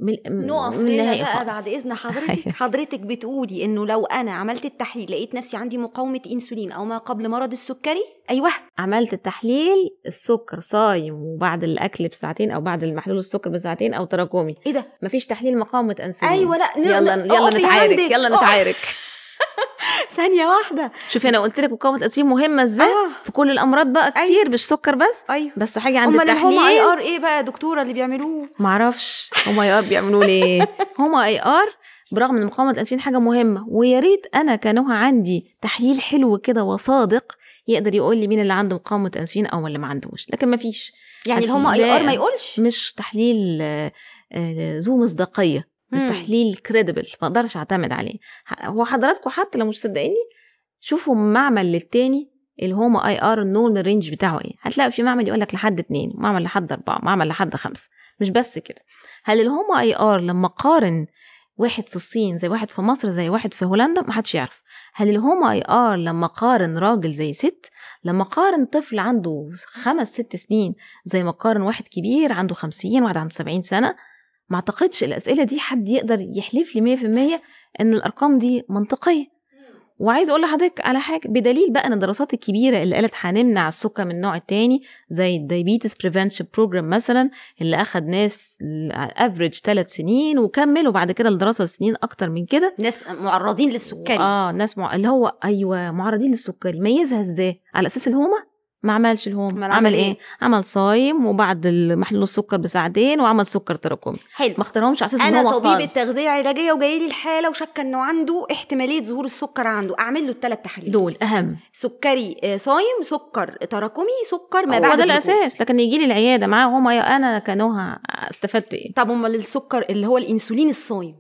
من نقف من هنا بقى خالص. بعد إذن حضرتك أيوة. حضرتك بتقولي إنه لو أنا عملت التحليل لقيت نفسي عندي مقاومة إنسولين أو ما قبل مرض السكري أيوه عملت التحليل السكر صايم وبعد الأكل بساعتين أو بعد المحلول السكر بساعتين أو تراكمي إيه ده مفيش تحليل مقاومة إنسولين أيوه لا يلا يلا نتعارك. يلا. نتعارك ثانية واحدة. شوفي أنا قلت لك مقاومة الانسولين مهمة إزاي؟ آه. في كل الأمراض بقى أيوة. كتير مش سكر بس. أيوه. بس حاجة عند أمال ال HOMA التحليل IR إيه بقى يا دكتورة اللي بيعملوه؟ معرفش HOMA IR بيعملوا ليه؟ HOMA IR برغم إن مقاومة الانسولين حاجة مهمة. ويا ريت أنا كنوها عندي تحليل حلو كده وصادق يقدر يقول لي مين اللي عنده مقاومة انسولين أو اللي ما عندوش. لكن ما فيش. يعني ال HOMA IR ما يقولش؟ مش تحليل آه، آه، ذو مصداقية. مش. تحليل credible ما أقدرش اعتمد عليه. هو حضراتكم حتى لو مش صدقيني شوفوا معمل للتاني ال HOMA IR ال normal range بتاعه إيه. هتلاقي في معمل يقول لك لحد اتنين معمل لحد اربعة معمل لحد خمسة. مش بس كده. هل ال HOMA IR لما قارن واحد في الصين زي واحد في مصر زي واحد في هولندا محدش يعرف. هل ال HOMA IR لما قارن راجل زي ست لما قارن طفل عنده خمس ست سنين زي ما قارن واحد كبير عنده خمسين واحد عنده سبعين سنة ما اعتقدش الأسئلة دي حد يقدر يحلف لي مية في المية إن الأرقام دي منطقية. وعايز أقول لحضرتك على حاجة بدليل بقى إن الدراسات الكبيرة اللي قالت هنمنع السكر من النوع التاني زي ال Diabetes Prevention Program مثلا اللي أخد ناس average ثلاث سنين وكملوا بعد كده الدراسه سنين أكتر من كده. ناس معرضين للسكري. آه ناس مع... اللي هو أيوه معرضين للسكري. ميزها إزاي؟ على أساس ال HOMA ما عملش ال HOMA أمال عمل عمل إيه؟ إيه؟ عمل صايم وبعد محلول السكر بساعتين وعمل سكر تراكمي. حلو. ما اختارهمش على أساس أنا طبيب خالص. التغذية العلاجية وجاي لي الحالة وشاكه إنه عنده احتمالية ظهور السكر عنده. أعمل له الثلاث تحاليل. دول أهم. سكري آه، صايم سكر تراكمي سكر ما بعد ده. الأساس لكن يجي لي العيادة معاه HOMA أنا كنوها استفدت إيه؟ طب أمال السكر اللي هو الإنسولين الصايم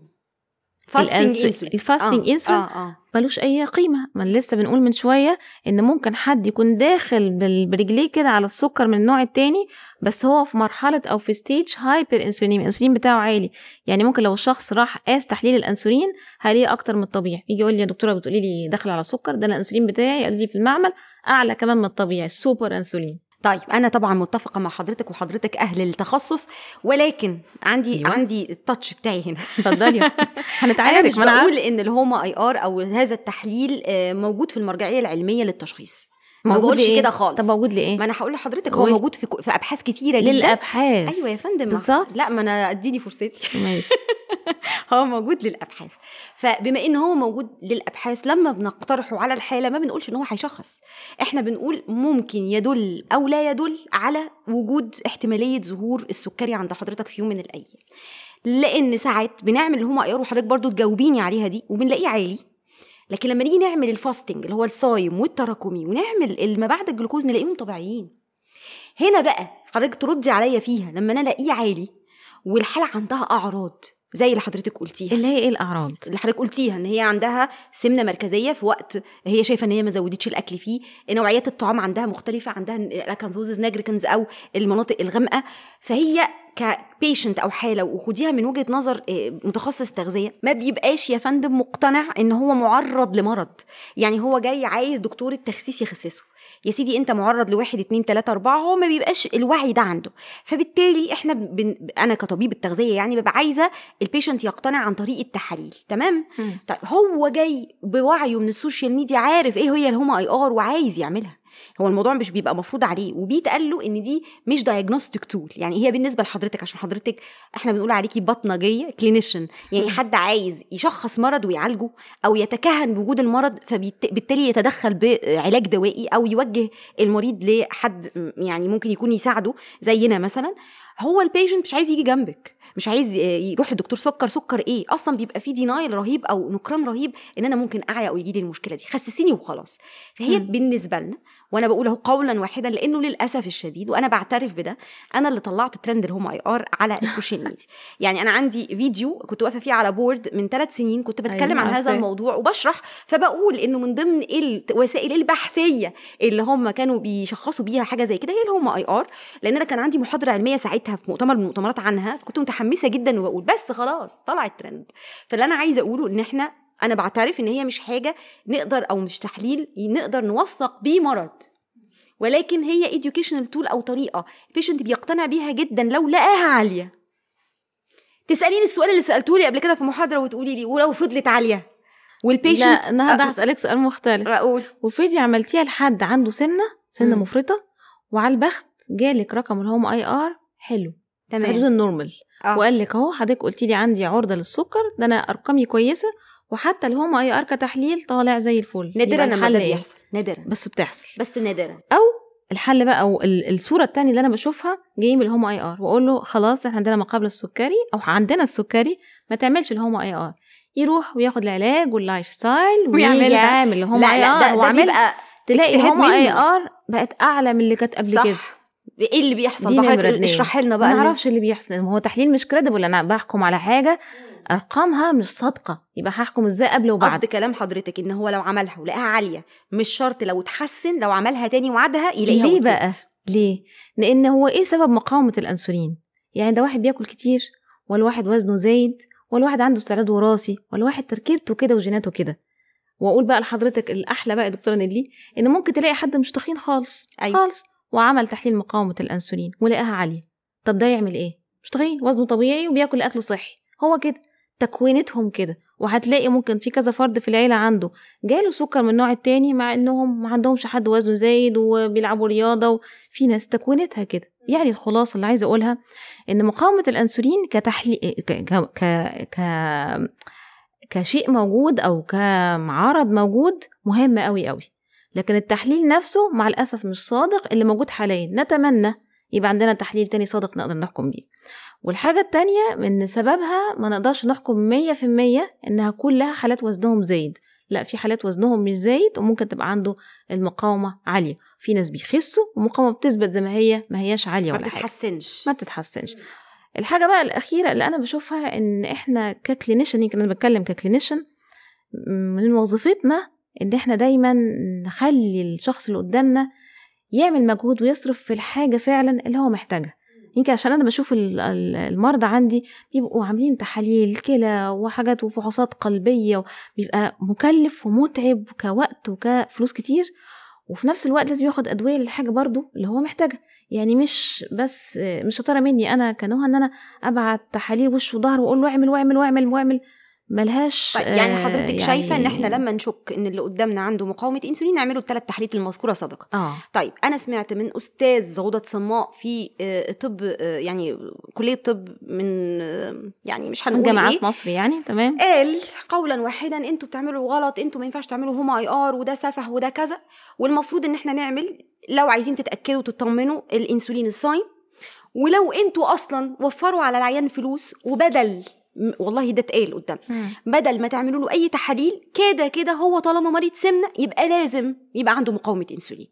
ال fasting insulin آه آه ملوش أي قيمة. ما لسه بنقول من شوية إن ممكن حد يكون داخل برجليه كده على السكر من النوع التاني بس هو في مرحلة أو في stage hyper insulin الانسولين بتاعه عالي. يعني ممكن لو الشخص راح قاس تحليل الانسولين هلاقيه أكتر من الطبيعي. يجي يقول لي يا دكتورة بتقولي لي داخل على سكر ده الانسولين بتاعي قال لي في المعمل أعلى كمان من الطبيعي. ال super insulin طيب أنا طبعا متفقة مع حضرتك وحضرتك أهل التخصص ولكن عندي أيوة. أيوة. عندي ال touch بتاعي هنا اتفضلي أنا هنتعارك مش أنا بقول. إن ال HOMA IR أو هذا التحليل آه، موجود في المرجعية العلمية للتشخيص ما موجود بقولش؟ كده خالص. طب موجود لإيه؟ ما أنا هقول لحضرتك هو. موجود في في أبحاث كتيرة جدا. للأبحاث. أيوه يا فندم. بالظبط. لا ما أنا أديني فرصتي. ماشي. هو موجود للأبحاث. فبما إن هو موجود للأبحاث لما بنقترحه على الحالة ما بنقولش إن هو هيشخص. إحنا بنقول ممكن يدل أو لا يدل على وجود احتمالية ظهور السكري عند حضرتك في يوم من الأيام. لأن ساعات بنعمل ال HOMA IR وحضرتك برضو تجاوبيني عليها دي وبنلاقيه عالي. لكن لما نيجي نعمل ال fasting اللي هو الصايم والتراكمي ونعمل ما بعد الجلوكوز نلاقيهم طبيعيين. هنا بقى حضرتك تردي عليا فيها لما أنا ألاقيه عالي والحالة عندها أعراض زي اللي حضرتك قلتيها. اللي هي إيه الأعراض؟ اللي حضرتك قلتيها إن هي عندها سمنة مركزية في وقت هي شايفة إن هي ما زودتش الأكل فيه نوعيات الطعام عندها مختلفة عندها ال acanthosis nigricans أو المناطق الغامقة فهي ك patient أو حالة وخديها من وجهة نظر آه، متخصص تغذية. ما بيبقاش يا فندم مقتنع إن هو معرض لمرض. يعني هو جاي عايز دكتور التخسيس يخسسه. يا سيدي أنت معرض لواحد اتنين تلاتة أربعة هو ما بيبقاش الوعي ده عنده. فبالتالي إحنا بن... أنا كطبيب التغذية يعني ببقى عايزة ال patient يقتنع عن طريق التحاليل. تمام. طيب هو جاي بوعيه من السوشيال ميديا عارف إيه هي ال HOMA IR وعايز يعملها. هو الموضوع مش بيبقى مفروض عليه وبيتقال له إن دي مش diagnostic tool يعني هي بالنسبة لحضرتك عشان حضرتك إحنا بنقول عليكي باطنجية clinician يعني حد عايز يشخص مرض ويعالجه أو يتكهن بوجود المرض فبالتالي يتدخل بعلاج دوائي أو يوجه المريض لحد يعني ممكن يكون يساعده زينا مثلا. هو ال patient مش عايز يجي جنبك مش عايز يروح للدكتور سكر سكر إيه أصلا بيبقى في denial رهيب أو نكران رهيب إن أنا ممكن أعيا أو يجي لي المشكلة دي خسسيني وخلاص فهي مم. بالنسبة لنا وأنا بقول أهو قولا واحدا لأنه للأسف الشديد وأنا بعترف بده أنا اللي طلعت ترند ال HOMA IR على السوشيال ميديا يعني أنا عندي فيديو كنت واقفة فيه على board من ثلاث سنين كنت بتكلم أيوة، عن هذا. الموضوع وبشرح فبقول إنه من ضمن الوسائل البحثية اللي هم كانوا بيشخصوا بيها حاجة زي كده هي ال HOMA IR لأن أنا كان عندي محاضرة علمية ساعتها في مؤتمر من المؤتمرات عنها فكنت متحمسة جدا وبقول بس خلاص طلع الترند فاللي أنا عايزة أقوله إن إحنا أنا بعترف إن هي مش حاجة نقدر أو مش تحليل نقدر نوثق بيه مرض. ولكن هي educational tool أو طريقة ال patient بيقتنع بيها جدا لو لقاها عالية. تسأليني السؤال اللي سألته لي قبل كده في محاضرة وتقولي لي ولو فضلت عالية؟ وال patient لا النهارده هسألك سؤال مختلف. أقول وفيديو عملتيها لحد عنده سمنه مم. مفرطة وعلى البخت جالك رقم ال HOMA IR حلو. في حدود تمام ال normal. آه. وقال لك أهو حضرتك قلتي لي عندي عرضة للسكر ده أنا أرقامي كويسة وحتى ال HOMA IR كتحليل طالع زي الفل. نادرا لما ده إيه؟ بيحصل نادرا. بس بتحصل. بس نادرا. أو الحل بقى أو ال- الصورة التانية اللي أنا بشوفها جاي من ال HOMA IR وأقول له خلاص إحنا عندنا ما قبل السكري أو عندنا السكري ما تعملش ال HOMA IR. يروح وياخد العلاج وال lifestyle اللي هم لا IR وعامل تلاقي ال HOMA IR بقت أعلى من اللي كانت قبل صح. كده. إيه اللي بيحصل؟ دي بقى حضرتك اتنين. اشرح لنا بقى ما أعرفش اللي بيحصل. ما هو تحليل مش كريديبل أنا بحكم على حاجة أرقامها مش صادقة. يبقى هحكم إزاي قبل وبعد. قصد كلام حضرتك إن هو لو عملها ولقاها عالية مش شرط لو اتحسن لو عملها تاني وعدها يلاقيها ليه وتزيد. بقى؟ ليه؟ لأن هو إيه سبب مقاومة الأنسولين؟ يعني ده واحد بياكل كتير ولا واحد وزنه زايد ولا واحد عنده استعداد وراثي ولا واحد تركيبته كده وجيناته كده. وأقول بقى لحضرتك الأحلى بقى يا دكتورة نيلي إن ممكن تلاقي حد مش تخين خالص. أيوة. خالص. وعمل تحليل مقاومة الأنسولين ولقاها عالية. طب ده يعمل إيه؟ مش تخين وزنه طبيعي وبياكل اكل صحي هو كده. تكوينتهم كده. وهتلاقي ممكن في كذا فرد في العيلة عنده. جاله سكر من النوع التاني مع إنهم ما عندهمش حد وزنه زايد وبيلعبوا رياضة وفي ناس تكوينتها كده. يعني الخلاصة اللي عايزة أقولها إن مقاومة الأنسولين كتحليل ك... ك... ك... ك... كشيء موجود أو كمعرض موجود مهم قوي قوي لكن التحليل نفسه مع الأسف مش صادق اللي موجود حاليا. نتمنى يبقى عندنا تحليل تاني صادق نقدر نحكم بيه. والحاجة التانية من سببها ما نقدرش نحكم مية في المية إنها كلها حالات وزنهم زايد. لا في حالات وزنهم مش زايد وممكن تبقى عنده المقاومة عالية. في ناس بيخسوا والمقاومة بتثبت زي ما هي ما هياش عالية ما ولا حاجة. بتتحسنش. ما بتتحسنش. الحاجة بقى الأخيرة اللي أنا بشوفها إن إحنا ك clinician يمكن أنا بتكلم ك clinician من وظيفتنا إن إحنا دايما نخلي الشخص اللي قدامنا يعمل مجهود ويصرف في الحاجة فعلا اللي هو محتاجها. يمكن عشان أنا بشوف ال- ال- المرضى عندي بيبقوا عاملين تحاليل كلى وحاجات وفحوصات قلبية بيبقى مكلف ومتعب كوقت وكفلوس كتير وفي نفس الوقت لازم ياخد أدوية للحاجة برضو اللي هو محتاجها. يعني مش بس مش شطاره مني أنا كنوها إن أنا أبعت تحاليل وش وظهر وأقول له اعمل واعمل واعمل واعمل ملهاش طيب يعني آه، حضرتك يعني شايفة إن إحنا لما نشك إن اللي قدامنا عنده مقاومة انسولين نعمله الثلاث تحاليل المذكورة سابقا. آه. طيب أنا سمعت من أستاذ غدد صماء في آه، طب آه، يعني كلية طب من آه، يعني مش هنقول جامعات إيه مصر يعني تمام. قال قولا واحدا إنتوا بتعملوا غلط إنتوا ما ينفعش تعملوا هوم آي آر وده سفه وده كذا والمفروض إن إحنا نعمل لو عايزين تتأكدوا وتطمنوا الإنسولين الصايم ولو إنتوا أصلا وفروا على العيان فلوس وبدل والله ده اتقال قدام. بدل ما تعملوا له أي تحاليل كده كده هو طالما مريض سمنة يبقى لازم يبقى عنده مقاومة إنسولين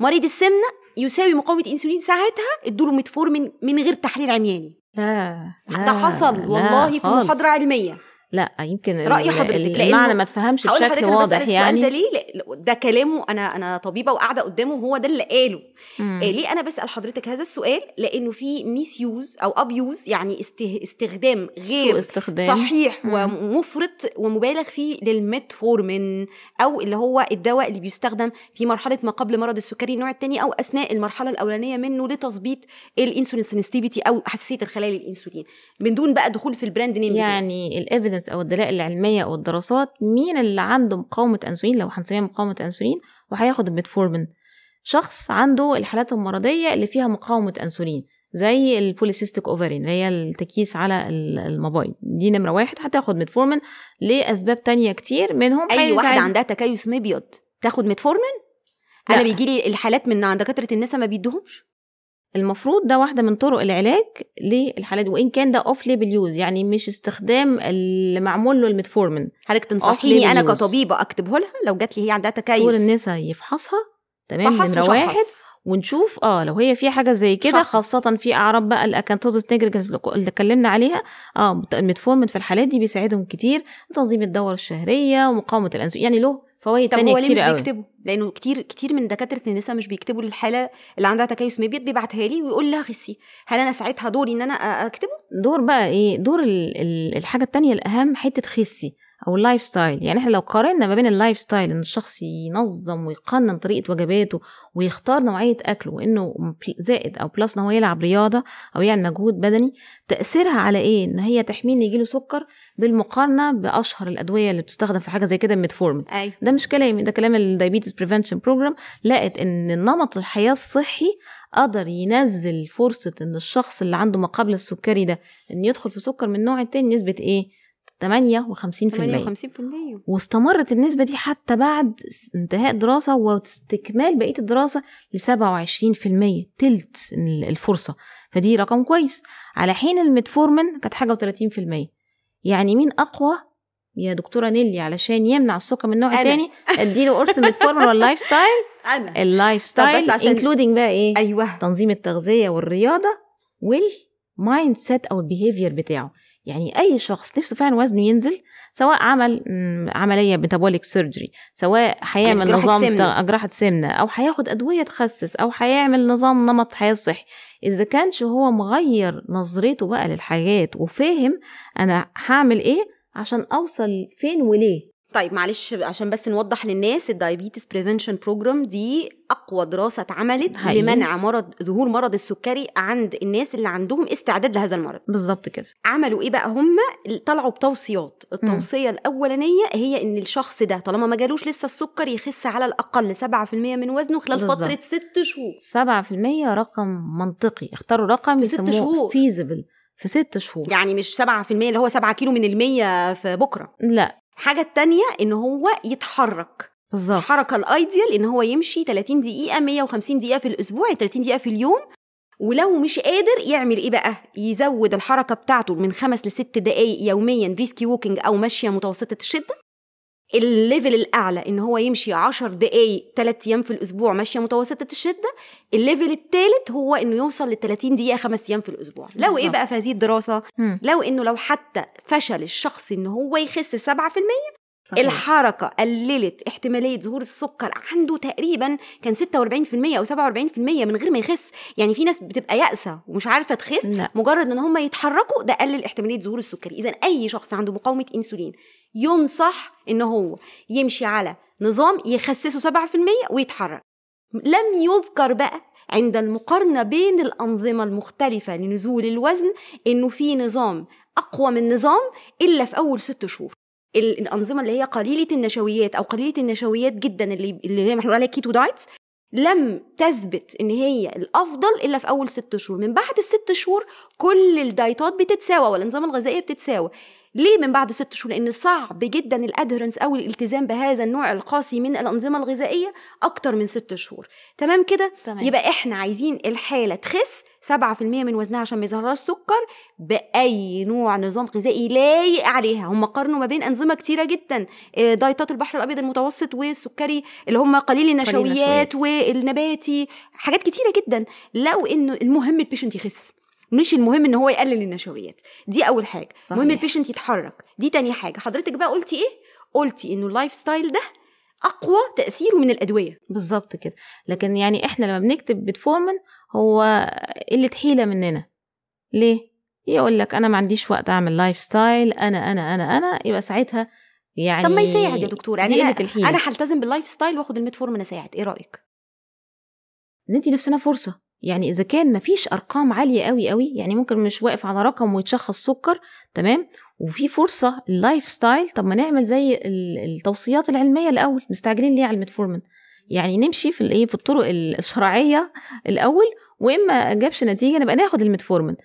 مريض السمنة يساوي مقاومة إنسولين ساعتها ادوا له ميتفورمين من غير تحليل عمياني لا لا ده حصل لا والله في خالص. محاضره علميه لا يمكن رأي ال- حضرتك، المعنى ما تفهمش بشكل واضح يعني ده ليه ده كلامه أنا أنا طبيبة وقاعدة قدامه وهو ده اللي قاله مم. إيه ليه أنا بسأل حضرتك هذا السؤال لأنه في misuse أو abuse يعني استه استخدام غير استخدام صحيح مم. ومفرط ومبالغ فيه للميتفورمين أو اللي هو الدواء اللي بيستخدم في مرحلة ما قبل مرض السكري النوع الثاني أو أثناء المرحلة الأولانية منه لتظبيط ال insulin sensitivity أو حساسية الخلايا للانسولين من دون بقى دخول في ال brand name. يعني ال evidence أو الدلائل العلمية أو الدراسات مين اللي عنده مقاومة أنسولين؟ لو هنسميها مقاومة أنسولين وهياخد الميتفورمين شخص عنده الحالات المرضية اللي فيها مقاومة أنسولين زي ال polycystic ovarian اللي هي التكييس على ال- المبايض دي نمرة واحد هتاخد ميتفورمين لأسباب تانية كتير منهم. أي واحدة عندها تكيس مبيض تاخد ميتفورمين أنا. بيجي لي الحالات من عند دكاترة النساء ما بيدوهمش؟ المفروض ده واحدة من طرق العلاج للحالات دي وإن كان ده off-label use يعني مش استخدام اللي معمول له الميتفورمين. حضرتك تنصحيني أنا. كطبيبة أكتبه لها؟ لو جات لي هي عندها دكتور تكيس النساء يفحصها تمام فحص نمره. واحد ونشوف آه لو هي في حاجة زي كده. خاصة في أعراض بقى ال acanthosis nigricans اللي اتكلمنا عليها. آه الميتفورمين في الحالات دي بيساعدهم كتير. تنظيم الدورة الشهرية ومقاومه الانسولين يعني له فوائد طب تانية هو ليه كتير مش بيكتبوا لأنه كتير كتير من دكاترة النساء مش بيكتبوا للحاله اللي عندها تكيس. مبيض بيبعتها لي ويقول لها خسي. هل أنا ساعتها دوري إن أنا أ- أكتبه؟ دور بقى إيه؟ دور ال ال الحاجة التانية الأهم حتة خسي. أو ال lifestyle يعني إحنا لو قارنا ما بين ال lifestyle إن الشخص ينظم ويقنن طريقة وجباته ويختار نوعية أكله وإنه زائد أو plus إن هو يلعب رياضة أو يعمل مجهود بدني تأثيرها على إيه؟ إن هي تحميه ان يجيله سكر بالمقارنة بأشهر الأدوية اللي بتستخدم في حاجة زي كده الميتفورمين أيوه. ده مش كلامي ده كلام ال Diabetes Prevention Program لقت إن نمط الحياة الصحي قدر ينزل فرصة إن الشخص اللي عنده ما قبل السكري ده إن يدخل في سكر من النوع التاني نسبة إيه؟ 58% 58% واستمرت النسبة دي حتى بعد انتهاء دراسة واستكمال بقية الدراسة ل 27% تلت ال- الفرصة. فدي رقم كويس. على حين الميتفورمين كانت حاجة و30% يعني مين أقوى؟ يا دكتورة نيلي علشان يمنع السكر من نوع. تاني. اديله قرص ميتفورمين ولا ال lifestyle أنا ال lifestyle عشان- including بقى إيه؟ أيوه. تنظيم التغذية والرياضة وال mindset أو ال behavior بتاعه. يعني أي شخص نفسه فعلا وزنه ينزل سواء عمل عملية metabolic surgery سواء هيعمل نظام سمنة. سمنة أو هياخد أدوية تخسس أو هيعمل نظام نمط حياة صحي إذا كانش هو مغير نظرته بقى للحاجات وفاهم أنا هعمل إيه عشان أوصل فين وليه طيب معلش عشان بس نوضح للناس ال Diabetes Prevention Program دي أقوى دراسة اتعملت حقيقي. لمنع مرض ظهور مرض السكري عند الناس اللي عندهم استعداد لهذا المرض. بالظبط كده. عملوا إيه بقى هم؟ طلعوا بتوصيات. التوصية الأولانية هي إن الشخص ده طالما ما جالوش لسه السكر يخس على الأقل 7% من وزنه خلال بالظبط. فترة 6 شهور. 7% رقم منطقي. اختاروا رقم يسموه. فيزبل في ست شهور. يعني مش 7% اللي هو 7 كيلو من المية في بكرة. لا. الحاجة التانية إن هو يتحرك. بالظبط. الحركه الايديال إن هو يمشي 30 دقيقة 150 دقيقة في الأسبوع يعني 30 دقيقة في اليوم. ولو مش قادر يعمل إيه بقى؟ يزود الحركة بتاعته من خمس لست دقائق يوميا brisk walking أو ماشيه متوسطة الشدة. ال level الأعلى إن هو يمشي 10 دقائق 3 أيام في الأسبوع ماشية متوسطة الشدة ال level الثالث هو إنه يوصل ل 30 دقيقة 5 أيام في الأسبوع لو إيه بالظبط. بقى في هذه الدراسة مم. لو إنه لو حتى فشل الشخص إن هو يخس 7% صحيح. الحركة قللت احتمالية ظهور السكر عنده تقريبا كان 46% أو 47% من غير ما يخس. يعني في ناس بتبقى يأسة ومش عارفة تخس لا. مجرد إن هم يتحركوا ده قلل احتمالية ظهور السكري إذا أي شخص عنده مقاومة أنسولين ينصح إن هو يمشي على نظام يخسسه 7% ويتحرك. لم يذكر بقى عند المقارنة بين الأنظمة المختلفة لنزول الوزن إنه في نظام أقوى من نظام إلا في أول ست شهور. الأنظمة اللي هي قليلة النشويات أو قليلة النشويات جدا اللي اللي هي بنقول عليها keto diets لم تثبت إن هي الأفضل إلا في أول ست شهور. من بعد الست شهور كل الدايتات بتتساوى والأنظمة الغذائية بتتساوى. ليه من بعد ست شهور؟ لأن صعب جدا الادهرنس أو الالتزام بهذا النوع القاسي من الأنظمة الغذائية أكتر من ست شهور. تمام كده؟ يبقى إحنا عايزين الحالة تخس 7% من وزنها عشان ما يظهرهاش سكر بأي نوع نظام غذائي لايق عليها. هم قارنوا ما بين أنظمة كتيرة جدا آه، diet ات البحر الأبيض المتوسط والسكري اللي هم قليل النشويات النشويات. والنباتي حاجات كتيرة جدا. لو إنه المهم ال patient يخس. مش المهم إن هو يقلل النشويات. دي أول حاجة. صحيح. المهم ال patient يتحرك. دي تاني حاجة. حضرتك بقى قلتي إيه؟ قلتي إنه ال lifestyle ده أقوى تأثيره من الأدوية. بالظبط كده. لكن يعني إحنا لما بنكتب متفورمين هو قلة حيلة مننا. ليه؟ يقول لك أنا ما عنديش وقت أعمل lifestyle أنا أنا أنا أنا. يبقى ساعتها يعني طب ما يساعد يا دكتور. يعني أنا قلة الحيلة. أنا هلتزم بال lifestyle وآخد الميتفورمين أساعد. إيه رأيك؟ ندي نفسنا فرصة. يعني إذا كان مفيش أرقام عالية قوي قوي يعني ممكن مش واقف على رقم ويتشخص سكر تمام؟ وفي فرصة ال lifestyle طب ما نعمل زي ال- التوصيات العلمية الأول مستعجلين ليه على الميتفورمين؟ يعني نمشي في الايه في الطرق ال- الشرعية الأول وإما جابش نتيجة نبقى ناخد الميتفورمين.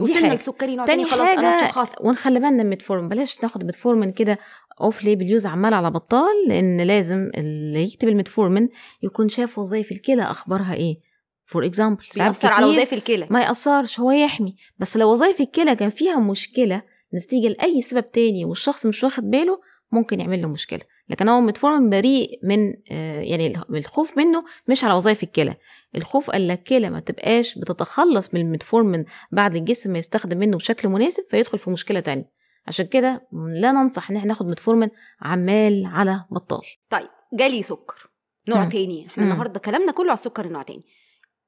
وصلنا حاجة. لسكري نوع تاني خلاص أنا حاجة اتشخصت. ونخلي بالنا من الميتفورمين. بلاش ناخد ميتفورمين كده off-label use عمال على بطال لأن لازم اللي يكتب الميتفورمين يكون شاف وظائف الكلى أخبارها إيه. for example بيأثر على وظائف الكلى. ما يأثرش هو يحمي. بس لو وظائف الكلى كان فيها مشكلة نتيجة لأي سبب تاني والشخص مش واخد باله ممكن يعمل له مشكلة. لكن هو متفورمين بريء من آه، يعني الخ- الخوف منه مش على وظائف الكلى. الخوف قال لك الكلى ما تبقاش بتتخلص من المتفورمين بعد الجسم ما يستخدم منه بشكل مناسب فيدخل في مشكلة تانية. عشان كده لا ننصح إن إحنا ناخد متفورمين عمال على بطال. طيب جالي سكر نوع مم. تاني. إحنا. النهارده كلامنا كله على السكر النوع تاني.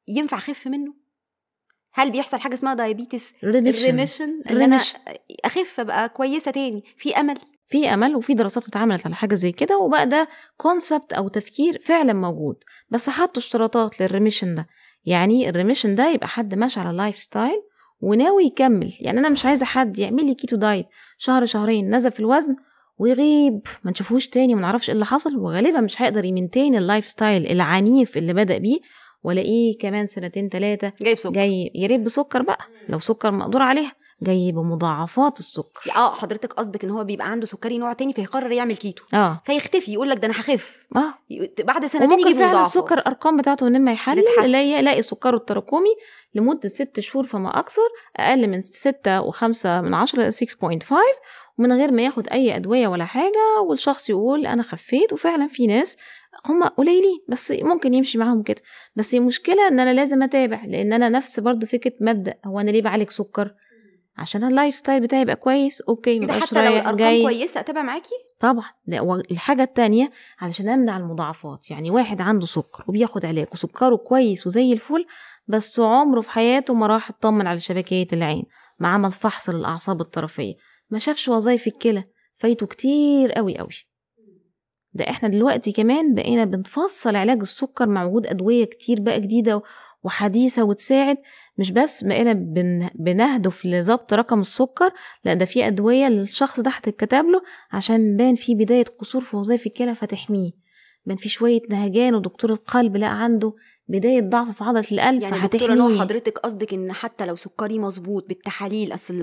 ينفع أخف منه؟ هل بيحصل حاجة اسمها diabetes ال remission إن أنا. أخف أبقى كويسة تاني. في أمل؟ في أمل وفي دراسات اتعملت على حاجة زي كده وبقى ده concept أو تفكير فعلا موجود. بس حطوا اشتراطات لل remission ده. يعني ال remission ده يبقى حد ماشي على lifestyle وناوي يكمل. يعني أنا مش عايزة حد يعمل لي keto diet شهر شهرين نزل في الوزن ويغيب. ما نشوفوش تاني وما نعرفش إيه اللي حصل وغالبا مش هيقدر ي maintain ال lifestyle العنيف اللي بدأ بيه والاقيه كمان سنتين ثلاثة جايب سكر. جاي يا ريت بسكر بقى. لو سكر مقدور عليها جاي بمضاعفات السكر. آه حضرتك قصدك إن هو بيبقى عنده سكري نوع تاني فيقرر يعمل كيتو. آه. فيختفي يقول لك ده أنا هخف. آه. بعد سنتين يجيب مضاعفات. السكر أرقام بتاعته لما يحلل. يلاقي يلاقي سكره التراكمي لمدة ست شهور فما أكثر أقل من ستة وخمسة من عشرة 6.5 ومن غير ما ياخد أي أدوية ولا حاجة والشخص يقول أنا خفيت. وفعلا في ناس هم قليلين بس ممكن يمشي معاهم كده. بس المشكلة إن أنا لازم أتابع لأن أنا نفس برضو فكرة مبدأ. هو أنا ليه بعالج سكر؟ عشان ال lifestyle بتاعي يبقى كويس أوكي كده مبقاش حتى لو الأرقام جاي. كويسة أتابع معاكي؟ طبعا. لا والحاجة التانية علشان أمنع المضاعفات. يعني واحد عنده سكر وبياخد علاج وسكره كويس وزي الفل بس عمره في حياته ما راح اطمن على شبكية العين ما عمل فحص للأعصاب الطرفية. ما شافش وظايف الكلى فايته كتير قوي قوي ده إحنا دلوقتي كمان بقينا بنفصل علاج السكر مع وجود أدوية كتير بقى جديدة وحديثة وتساعد. مش بس بقينا بن... بنهدف لضبط رقم السكر لا ده في أدوية للشخص ده هتتكتب له عشان بان في بداية قصور في وظائف الكلى فتحميه. بان في شوية نهجان ودكتور القلب لا عنده بداية ضعف في عضلة القلب يعني دكتوره فهتحميه. حضرتك قصدك إن حتى لو سكري مظبوط بالتحاليل أصل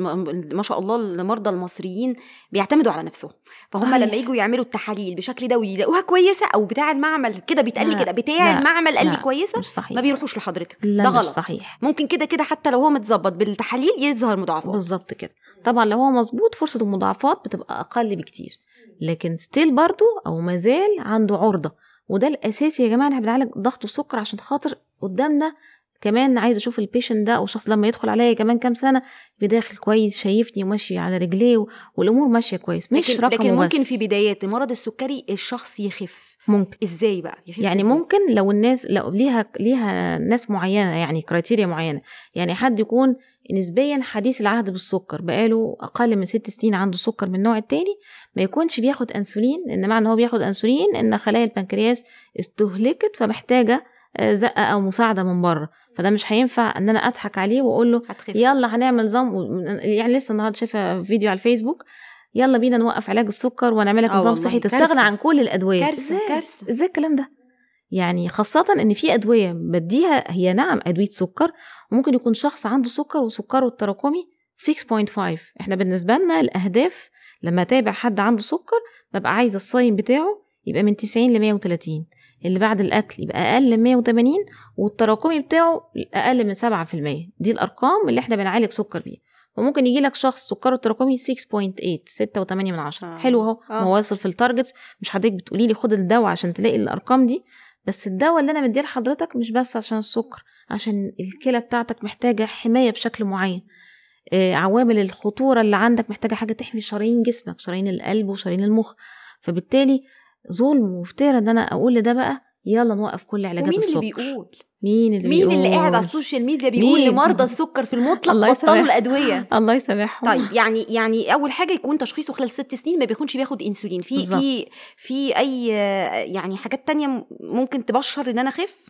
ما شاء الله المرضى المصريين بيعتمدوا على نفسهم. فهم. لما يجوا يعملوا التحاليل بشكل دوري يلاقوها كويسة أو بتاع المعمل كده بيتقال لي كده بتاع لا، المعمل قال لي كويسة مش صحيح. ما بيروحوش لحضرتك. لا ده غلط. صحيح. ممكن كده كده حتى لو هو متظبط بالتحاليل يظهر مضاعفات. بالظبط كده. طبعا لو هو مظبوط فرصة المضاعفات بتبقى أقل بكتير. لكن still برضو أو مازال عنده عرضة. وده الأساسي يا جماعة إحنا بنعالج ضغط السكر عشان خاطر قدامنا كمان عايزه أشوف ال patient ده أو الشخص لما يدخل عليا كمان كام سنة بداخل كويس شايفني وماشي على رجليه والأمور ماشية كويس مش لكن, رقمه لكن ممكن بس في بدايات مرض السكري الشخص يخف. ممكن. إزاي بقى؟ يخف يعني إزاي؟ ممكن لو الناس لو ليها ليها ناس معينة يعني criteria معينة يعني حد يكون نسبيا حديث العهد بالسكر بقاله أقل من ست سنين عنده سكر من النوع التاني ما يكونش بياخد أنسولين ان معنى ان هو بياخد أنسولين إن خلايا البنكرياس استهلكت فمحتاجة آه، زقة أو مساعدة من بره. فده مش هينفع إن أنا أضحك عليه وأقول له هتخف. يلا هنعمل نظام يعني لسه النهارده شايفة فيديو على الفيسبوك يلا بينا نوقف علاج السكر ونعمل لك آه نظام صحي. تستغنى عن كل الأدوية. كارثة؟ كارثة. إزاي الكلام ده؟ يعني خاصة إن في أدوية بديها هي نعم أدوية سكر وممكن يكون شخص عنده سكر وسكره التراكمي 6.5 إحنا بالنسبة لنا الأهداف لما أتابع حد عنده سكر ببقى عايزة الصايم بتاعه يبقى من 90 ل 130 اللي بعد الأكل يبقى أقل من 180 والتراكمي بتاعه أقل من 7% دي الأرقام اللي إحنا بنعالج سكر بيها. وممكن يجي لك شخص سكره التراكمي 6.8 6.8 من عشرة. آه. حلو أهو. آه. ما هو واصل في ال targets مش حضرتك بتقولي لي خد الدواء عشان تلاقي الأرقام دي. بس الدواء اللي أنا مديه لحضرتك مش بس عشان السكر. عشان الكلى بتاعتك محتاجة حماية بشكل معين. آه، عوامل الخطورة اللي عندك محتاجة حاجة تحمي شرايين جسمك شرايين القلب وشرايين المخ. فبالتالي ظلم وافتراء إن أنا أقول لده بقى يلا نوقف كل علاجات ومين السكر. اللي بيقول؟ مين اللي مين اللي قاعد على السوشيال ميديا بيقول مين؟ لمرضى السكر في المطلق بطلوا. الأدوية؟ الله يسامحهم. طيب يعني يعني أول حاجة يكون تشخيصه خلال ست سنين ما بيكونش بياخد إنسولين. في. في في أي يعني حاجات تانية ممكن تبشر إن أنا أخف؟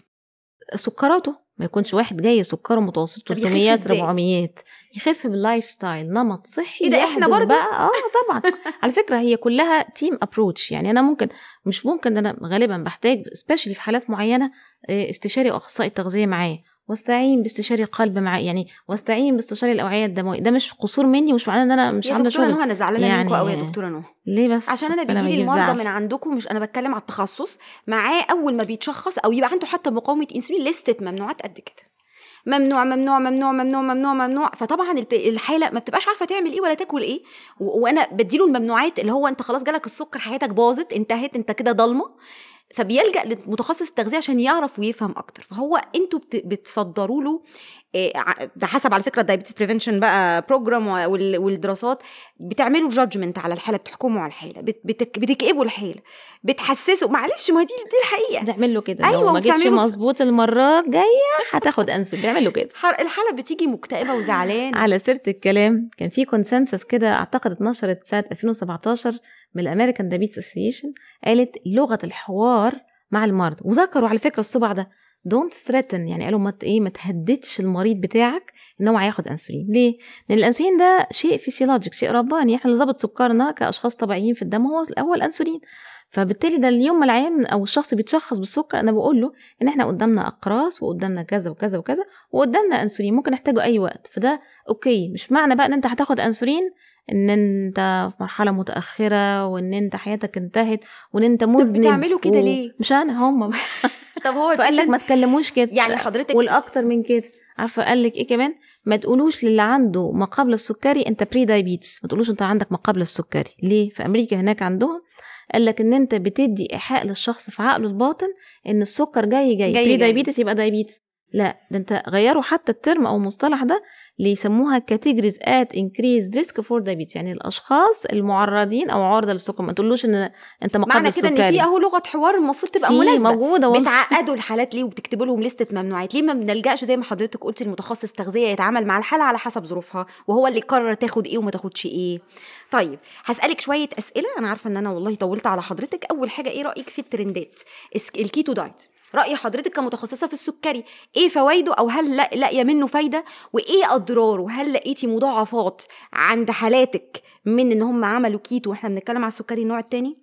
سكراته. ما يكونش واحد جاي سكره متوسط طب يخف 300 إزاي؟ 400 يخف باللايف ستايل نمط صحي إيه ده إحنا يحدث برضو؟ بقى. آه طبعا. على فكرة هي كلها team approach يعني أنا ممكن مش ممكن أنا غالبا بحتاج specially في حالات معينة آه، استشاري وأخصائي تغذيه معايا. واستعين باستشاري قلب معايا يعني واستعين باستشاري الأوعية الدموية. ده مش قصور مني ومش معناه إن أنا مش يا عامله دكتورة شغل. نهى أنا زعلانة يعني- منكم قوي يا دكتورة نهى ليه بس؟ عشان أنا بيجي لي المرضى. من عندكم مش أنا بتكلم على التخصص معاه أول ما بيتشخص أو يبقى عنده حتى مقاومة إنسولين لستة ممنوعات قد كده. ممنوع ممنوع ممنوع ممنوع ممنوع ممنوع. فطبعا الحالة ما بتبقاش عارفة تعمل إيه ولا تاكل إيه. وأنا بديله الممنوعات اللي هو أنت خلاص جالك السكر حياتك باظت انتهت انت كده ضلمة. فبيلجأ لمتخصص التغذية عشان يعرف ويفهم أكتر. فهو أنتوا بت- بتصدروا له ده حسب على فكرة ال diabetes prevention بقى program وال- والدراسات بتعملوا judgment على الحالة بتحكموا على الحالة بت- بتك- بتكئبوا الحالة بتحسسوا معلش ما هي دي دي الحقيقة. بنعمل له كده أيوة، لو ما بس- مظبوط المرة الجاية هتاخد انسولين بنعمل له كده الحالة بتيجي مكتئبة وزعلانة. على سيرة الكلام كان في consensus كده أعتقد اتنشرت سنة 2017 من ال American Diabetes Association قالت لغة الحوار مع المرضى وذكروا على فكرة الصبع ده don't threaten يعني قالوا ما إيه ما تهددش المريض بتاعك إن هو هياخد انسولين. ليه؟ لأن الانسولين ده شيء physiologic شيء رباني. إحنا اللي ظابط سكرنا كأشخاص طبيعيين في الدم هو هو الانسولين فبالتالي ده اليوم ما العيان أو الشخص بيتشخص بالسكر أنا بقول له إن إحنا قدامنا أقراص وقدامنا كذا وكذا وكذا وقدامنا انسولين. ممكن نحتاجه أي وقت. فده okay. مش معنى بقى إن أنت هتاخد انسولين إن أنت في مرحلة متأخرة وإن أنت حياتك انتهت وإن أنت مذنب بتعملوا كده ليه؟ مش أنا هم. طب هو فقال لك ما تكلموش كده. يعني حضرتك والأكتر من كده. عارفة قال لك إيه كمان؟ ما تقولوش للي عنده ما قبل السكري أنت prediabetes ما تقولوش أنت عندك ما قبل السكري. ليه؟ في أمريكا هناك عندهم قال لك إن أنت بتدي إيحاء للشخص في عقله الباطن إن السكر جاي جاي, جاي pre. diabetes يبقى diabetes لا ده انت غيروا حتى ال term أو المصطلح ده ليسموها categories at increased risk for diabetes يعني الأشخاص المعرضين أو عرضة للسكر. ما تقولوش إن أنت قبل معنى كده إن في أهو لغة حوار المفروض تبقى مناسبة. موجودة والله. بتعقدوا الحالات ليه وبتكتبوا لهم لستة ممنوعات؟ ليه ما بنلجأش زي ما حضرتك قلتي المتخصص تغذية يتعامل مع الحالة على حسب ظروفها وهو اللي يقرر تاخد إيه وما تاخدش إيه؟ طيب هسألك شوية أسئلة. أنا عارفة إن أنا والله طولت على حضرتك. أول حاجة إيه رأيك في الترندات؟ ال keto diet. رأي حضرتك كمتخصصة في السكري إيه فوائده أو هل لا- لاقية منه فايدة؟ وإيه أضراره؟ هل لقيتي مضاعفات عند حالاتك من إن هم عملوا كيتو وإحنا بنتكلم على السكري النوع الثاني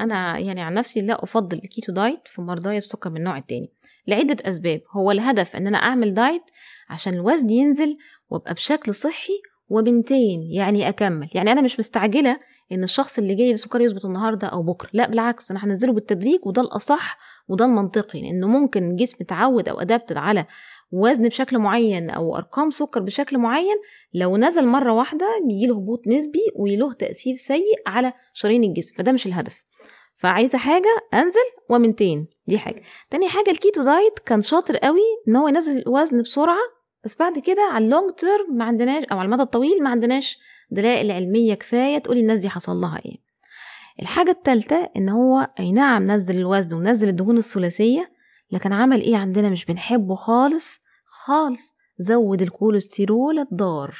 أنا يعني عن نفسي لا أفضل ال keto diet في مرضاي السكر من النوع التاني. لعدة أسباب. هو الهدف إن أنا أعمل diet عشان الوزن ينزل وأبقى بشكل صحي و maintain يعني أكمل. يعني أنا مش مستعجلة إن الشخص اللي جاي السكر يظبط النهارده أو بكرة. لا بالعكس أنا هنزله بالتدريج وده الأصح وده المنطقي لأنه ممكن الجسم يتعود أو adapted على وزن بشكل معين أو أرقام سكر بشكل معين لو نزل مرة واحدة بيجيله هبوط نسبي وله تأثير سيء على شرايين الجسم فده مش الهدف. فعايزة حاجة أنزل و maintain دي حاجة. تاني حاجة ال keto diet كان شاطر قوي إن هو ينزل الوزن بسرعة بس بعد كده على ال long term ما عندناش أو على المدى الطويل ما عندناش دلائل علمية كفاية تقولي الناس دي حصل لها إيه. الحاجة الثالثه إن هو أي نعم نزل الوزن ونزل الدهون الثلاثية لكن عمل إيه عندنا؟ مش بنحبه خالص خالص. زود الكوليسترول الضار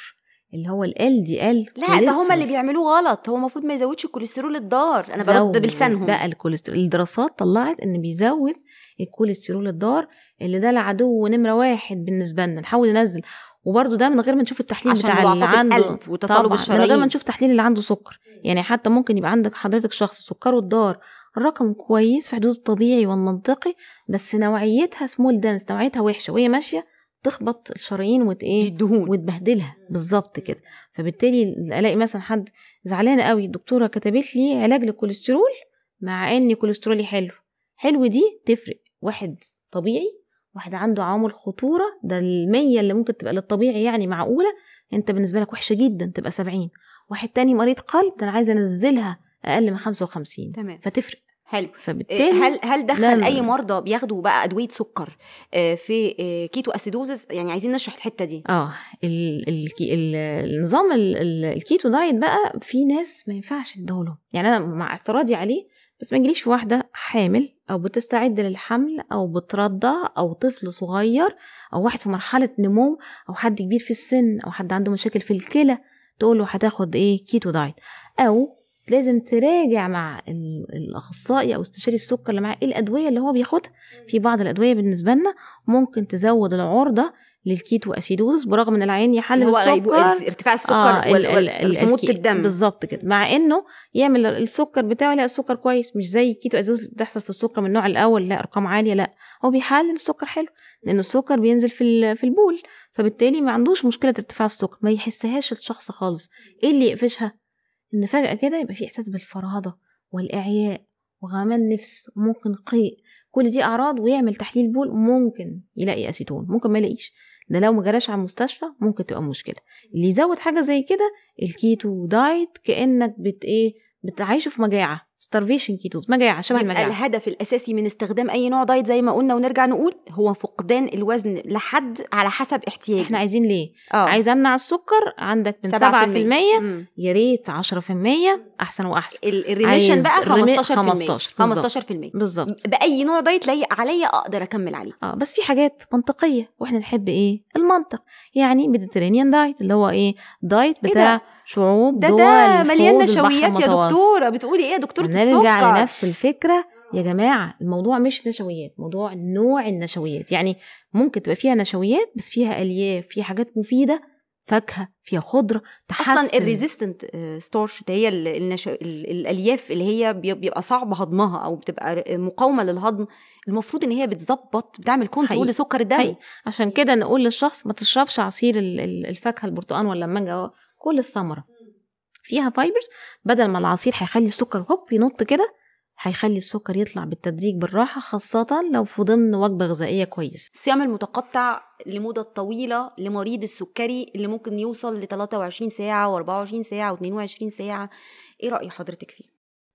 اللي هو ال LDL لا ده هما اللي. بيعملوه غلط. هو المفروض ما يزودش الكوليسترول الضار. أنا برد بلسانهم. بقى الكوليسترول. الدراسات طلعت إن بيزود الكوليسترول الضار اللي ده العدو نمره واحد بالنسبة لنا. نحاول ننزل وبرده ده من غير ما نشوف التحليل عشان بتاع اللي عنده القلب وتصلب طبعا من غير الشرايين ما نشوف تحليل اللي عنده سكر. يعني حتى ممكن يبقى عندك حضرتك شخص سكره الضار الرقم كويس في حدود الطبيعي والمنطقي بس نوعيتها small dense نوعيتها وحشة وهي ماشية تخبط الشرايين وت إيه؟ الدهون وتبهدلها. بالظبط كده. فبالتالي ألاقي مثلا حد زعلانه قوي الدكتورة كتبت لي علاج للكوليسترول مع إن كوليسترولي حلو. حلو دي تفرق. واحد طبيعي واحد عنده عوامل خطورة ده المية اللي ممكن تبقى للطبيعي يعني معقولة انت بالنسبة لك وحشة جدا تبقى 70 واحد تاني مريض قلب ده أنا عايزة أنزلها أقل من 55 تمام. فتفرق. حلو. فبالتالي هل هل دخل لا، لا، أي. مرضى بياخدوا بقى أدوية سكر آه، في آه، ketoacidosis يعني عايزين نشرح الحتة دي. آه ال ال ال النظام ال ال ال keto diet بقى في ناس ما ينفعش ادهوله يعني أنا مع اعتراضي عليه بس ما يجيليش في واحدة حامل أو بتستعد للحمل أو بترضع أو طفل صغير أو واحد في مرحلة نمو أو حد كبير في السن أو حد عنده مشاكل في الكلى تقول له هتاخد إيه؟ keto diet أو لازم تراجع مع ال- الأخصائي أو استشاري السكر اللي معاه إيه الأدوية اللي هو بياخدها. في بعض الأدوية بالنسبة لنا ممكن تزود العرضة لل ketoacidosis برغم إن العين يحلل هو السكر. ارتفاع السكر آه وال- ال- وال- ال- الحموض الكي- الدم. بالظبط كده. مع إنه يعمل السكر بتاعه لا السكر كويس مش زي ال ketoacidosis اللي بتحصل في السكر من النوع الأول لا أرقام عالية لا. هو بيحلل السكر حلو لأن السكر بينزل في في البول فبالتالي ما عندوش مشكلة ارتفاع السكر. ما يحسهاش الشخص خالص. إيه اللي يقفشها؟ إن فجأة كده يبقى في إحساس بالفرهدة والإعياء وغممان نفس وممكن قيء. كل دي أعراض ويعمل تحليل بول ممكن يلاقي أسيتون ممكن ما يلاقيش. ده لو ما جراش على المستشفى ممكن تبقى مشكلة. اللي يزود حاجة زي كده ال keto diet كأنك بت إيه بتعيشه في مجاعة. starvation ketosis مجاعه شبه المجاعه الهدف الأساسي من استخدام أي نوع diet زي ما قلنا ونرجع نقول هو فقدان الوزن لحد على حسب احتياجي. إحنا عايزين ليه؟ آه. عايز أمنع السكر؟ عندك من 7% مم. يا ريت 10% أحسن وأحسن. ال- ال remission بقى ال remi- 15% 15 بالظبط. 15% بالظبط. بأي نوع diet لايق عليا أقدر أكمل عليه. آه بس في حاجات منطقية وإحنا نحب إيه؟ المنطق. يعني Mediterranean diet اللي هو إيه؟ diet إيه بتاع ده؟ شعوب ده دول ده مليان نشويات يا. دكتورة. بتقولي إيه يا دكتورة نرجع السكر لنفس الفكرة. يا جماعة الموضوع مش نشويات موضوع نوع النشويات. يعني ممكن تبقى فيها نشويات بس فيها ألياف فيها حاجات مفيدة فاكهة فيها خضرة تحسن. أصلا ال resistant starch اللي هي النش... الألياف اللي هي بي- بيبقى صعب هضمها أو بتبقى مقاومة للهضم. المفروض إن هي بتظبط بتعمل control. لسكر الدم. حقيقي. عشان كده نقول للشخص ما تشربش عصير ال- ال- الفاكهة البرتقال ولا المانجا. كل الثمرة. فيها fibers بدل ما العصير هيخلي السكر هوب ينط كده هيخلي السكر يطلع بالتدريج بالراحة خاصة لو في ضمن وجبة غذائية كويسة. الصيام المتقطع لمدة طويلة لمريض السكري اللي ممكن يوصل ل 23 ساعة و24 ساعة و22 ساعة. إيه رأي حضرتك فيه؟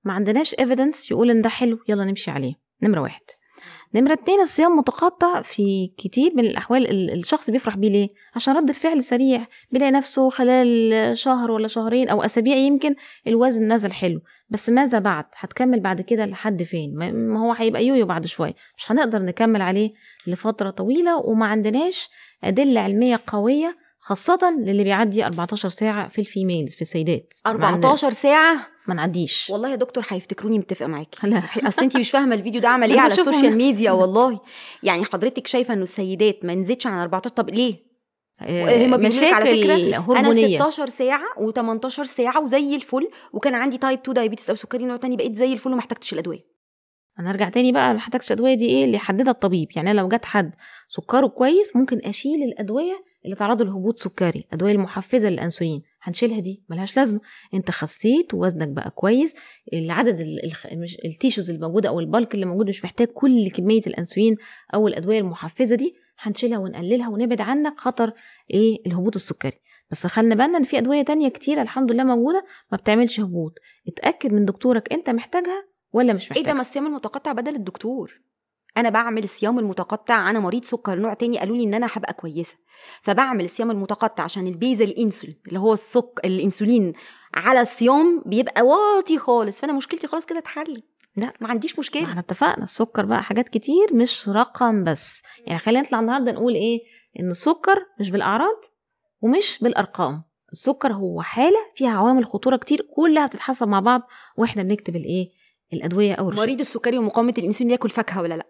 ما عندناش evidence يقول إن ده حلو يلا نمشي عليه. نمرة واحد. نمرة اتنين الصيام متقطع في كتير من الأحوال ال- الشخص بيفرح بيه ليه؟ عشان رد الفعل سريع بيلاقي نفسه خلال شهر ولا شهرين أو أسابيع يمكن الوزن نزل حلو بس ماذا بعد؟ هتكمل بعد كده لحد فين؟ ما- هو هيبقى yo-yo بعد شوية مش هنقدر نكمل عليه لفترة طويلة وما عندناش أدلة علمية قوية خاصة للي بيعدي 14 ساعة في ال females في السيدات ما عند- 14 ساعة ما نعديش. والله يا دكتور هيفتكروني متفقة معاكي. لا. أصل انت مش فاهمة الفيديو ده عمل إيه على السوشيال ميديا والله. يعني حضرتك شايفة إنه السيدات ما نزيدش عن 14 طب ليه؟ آه، هما بيقولوا على فكرة مشاكل أنا هرمونية. 16 ساعة و18 ساعة وزي الفل وكان عندي type 2 diabetes أو سكري نوع تاني بقيت زي الفل وما احتجتش الأدوية. أنا أرجع تاني بقى ما محتاجش ادويه دي إيه؟ اللي يحددها الطبيب. يعني أنا لو جت حد سكره كويس ممكن أشيل الأدوية اللي تعرضوا لهبوط سكري الأدوية المحفزة للأنسولين. هنشيلها دي ملهاش لازمة. انت خسيت ووزنك بقى كويس العدد مش ال tissues الموجوده أو ال bulk اللي موجود مش محتاج كل كمية الأنسولين أو الأدوية المحفزة دي هنشيلها ونقللها ونبعد عنك خطر إيه الهبوط السكري. بس خلنا بالنا إن في أدوية تانية كتيره الحمد لله موجودة ما بتعملش هبوط. اتأكد من دكتورك أنت محتاجها ولا مش إيه محتاجها. ده ما الصيام المتقطع بدل الدكتور. أنا بعمل الصيام المتقطع أنا مريض سكر نوع تاني قالوا لي إن أنا هبقى كويسة. فبعمل الصيام المتقطع عشان ال basal insulin اللي هو السك الإنسولين على الصيام بيبقى واطي خالص. فأنا مشكلتي خلاص كده اتحلت. لا. ما عنديش مشكلة. إحنا اتفقنا السكر بقى حاجات كتير مش رقم بس. يعني خلينا نطلع النهارده نقول إيه؟ إن السكر مش بالأعراض ومش بالأرقام. السكر هو حالة فيها عوامل خطورة كتير كلها بتتحسب مع بعض وإحنا بنكتب الإيه؟ الأدوية أو الروشتة. مريض السكري ومقاومة الإنسولين ياكل فاكهة ولا لأ؟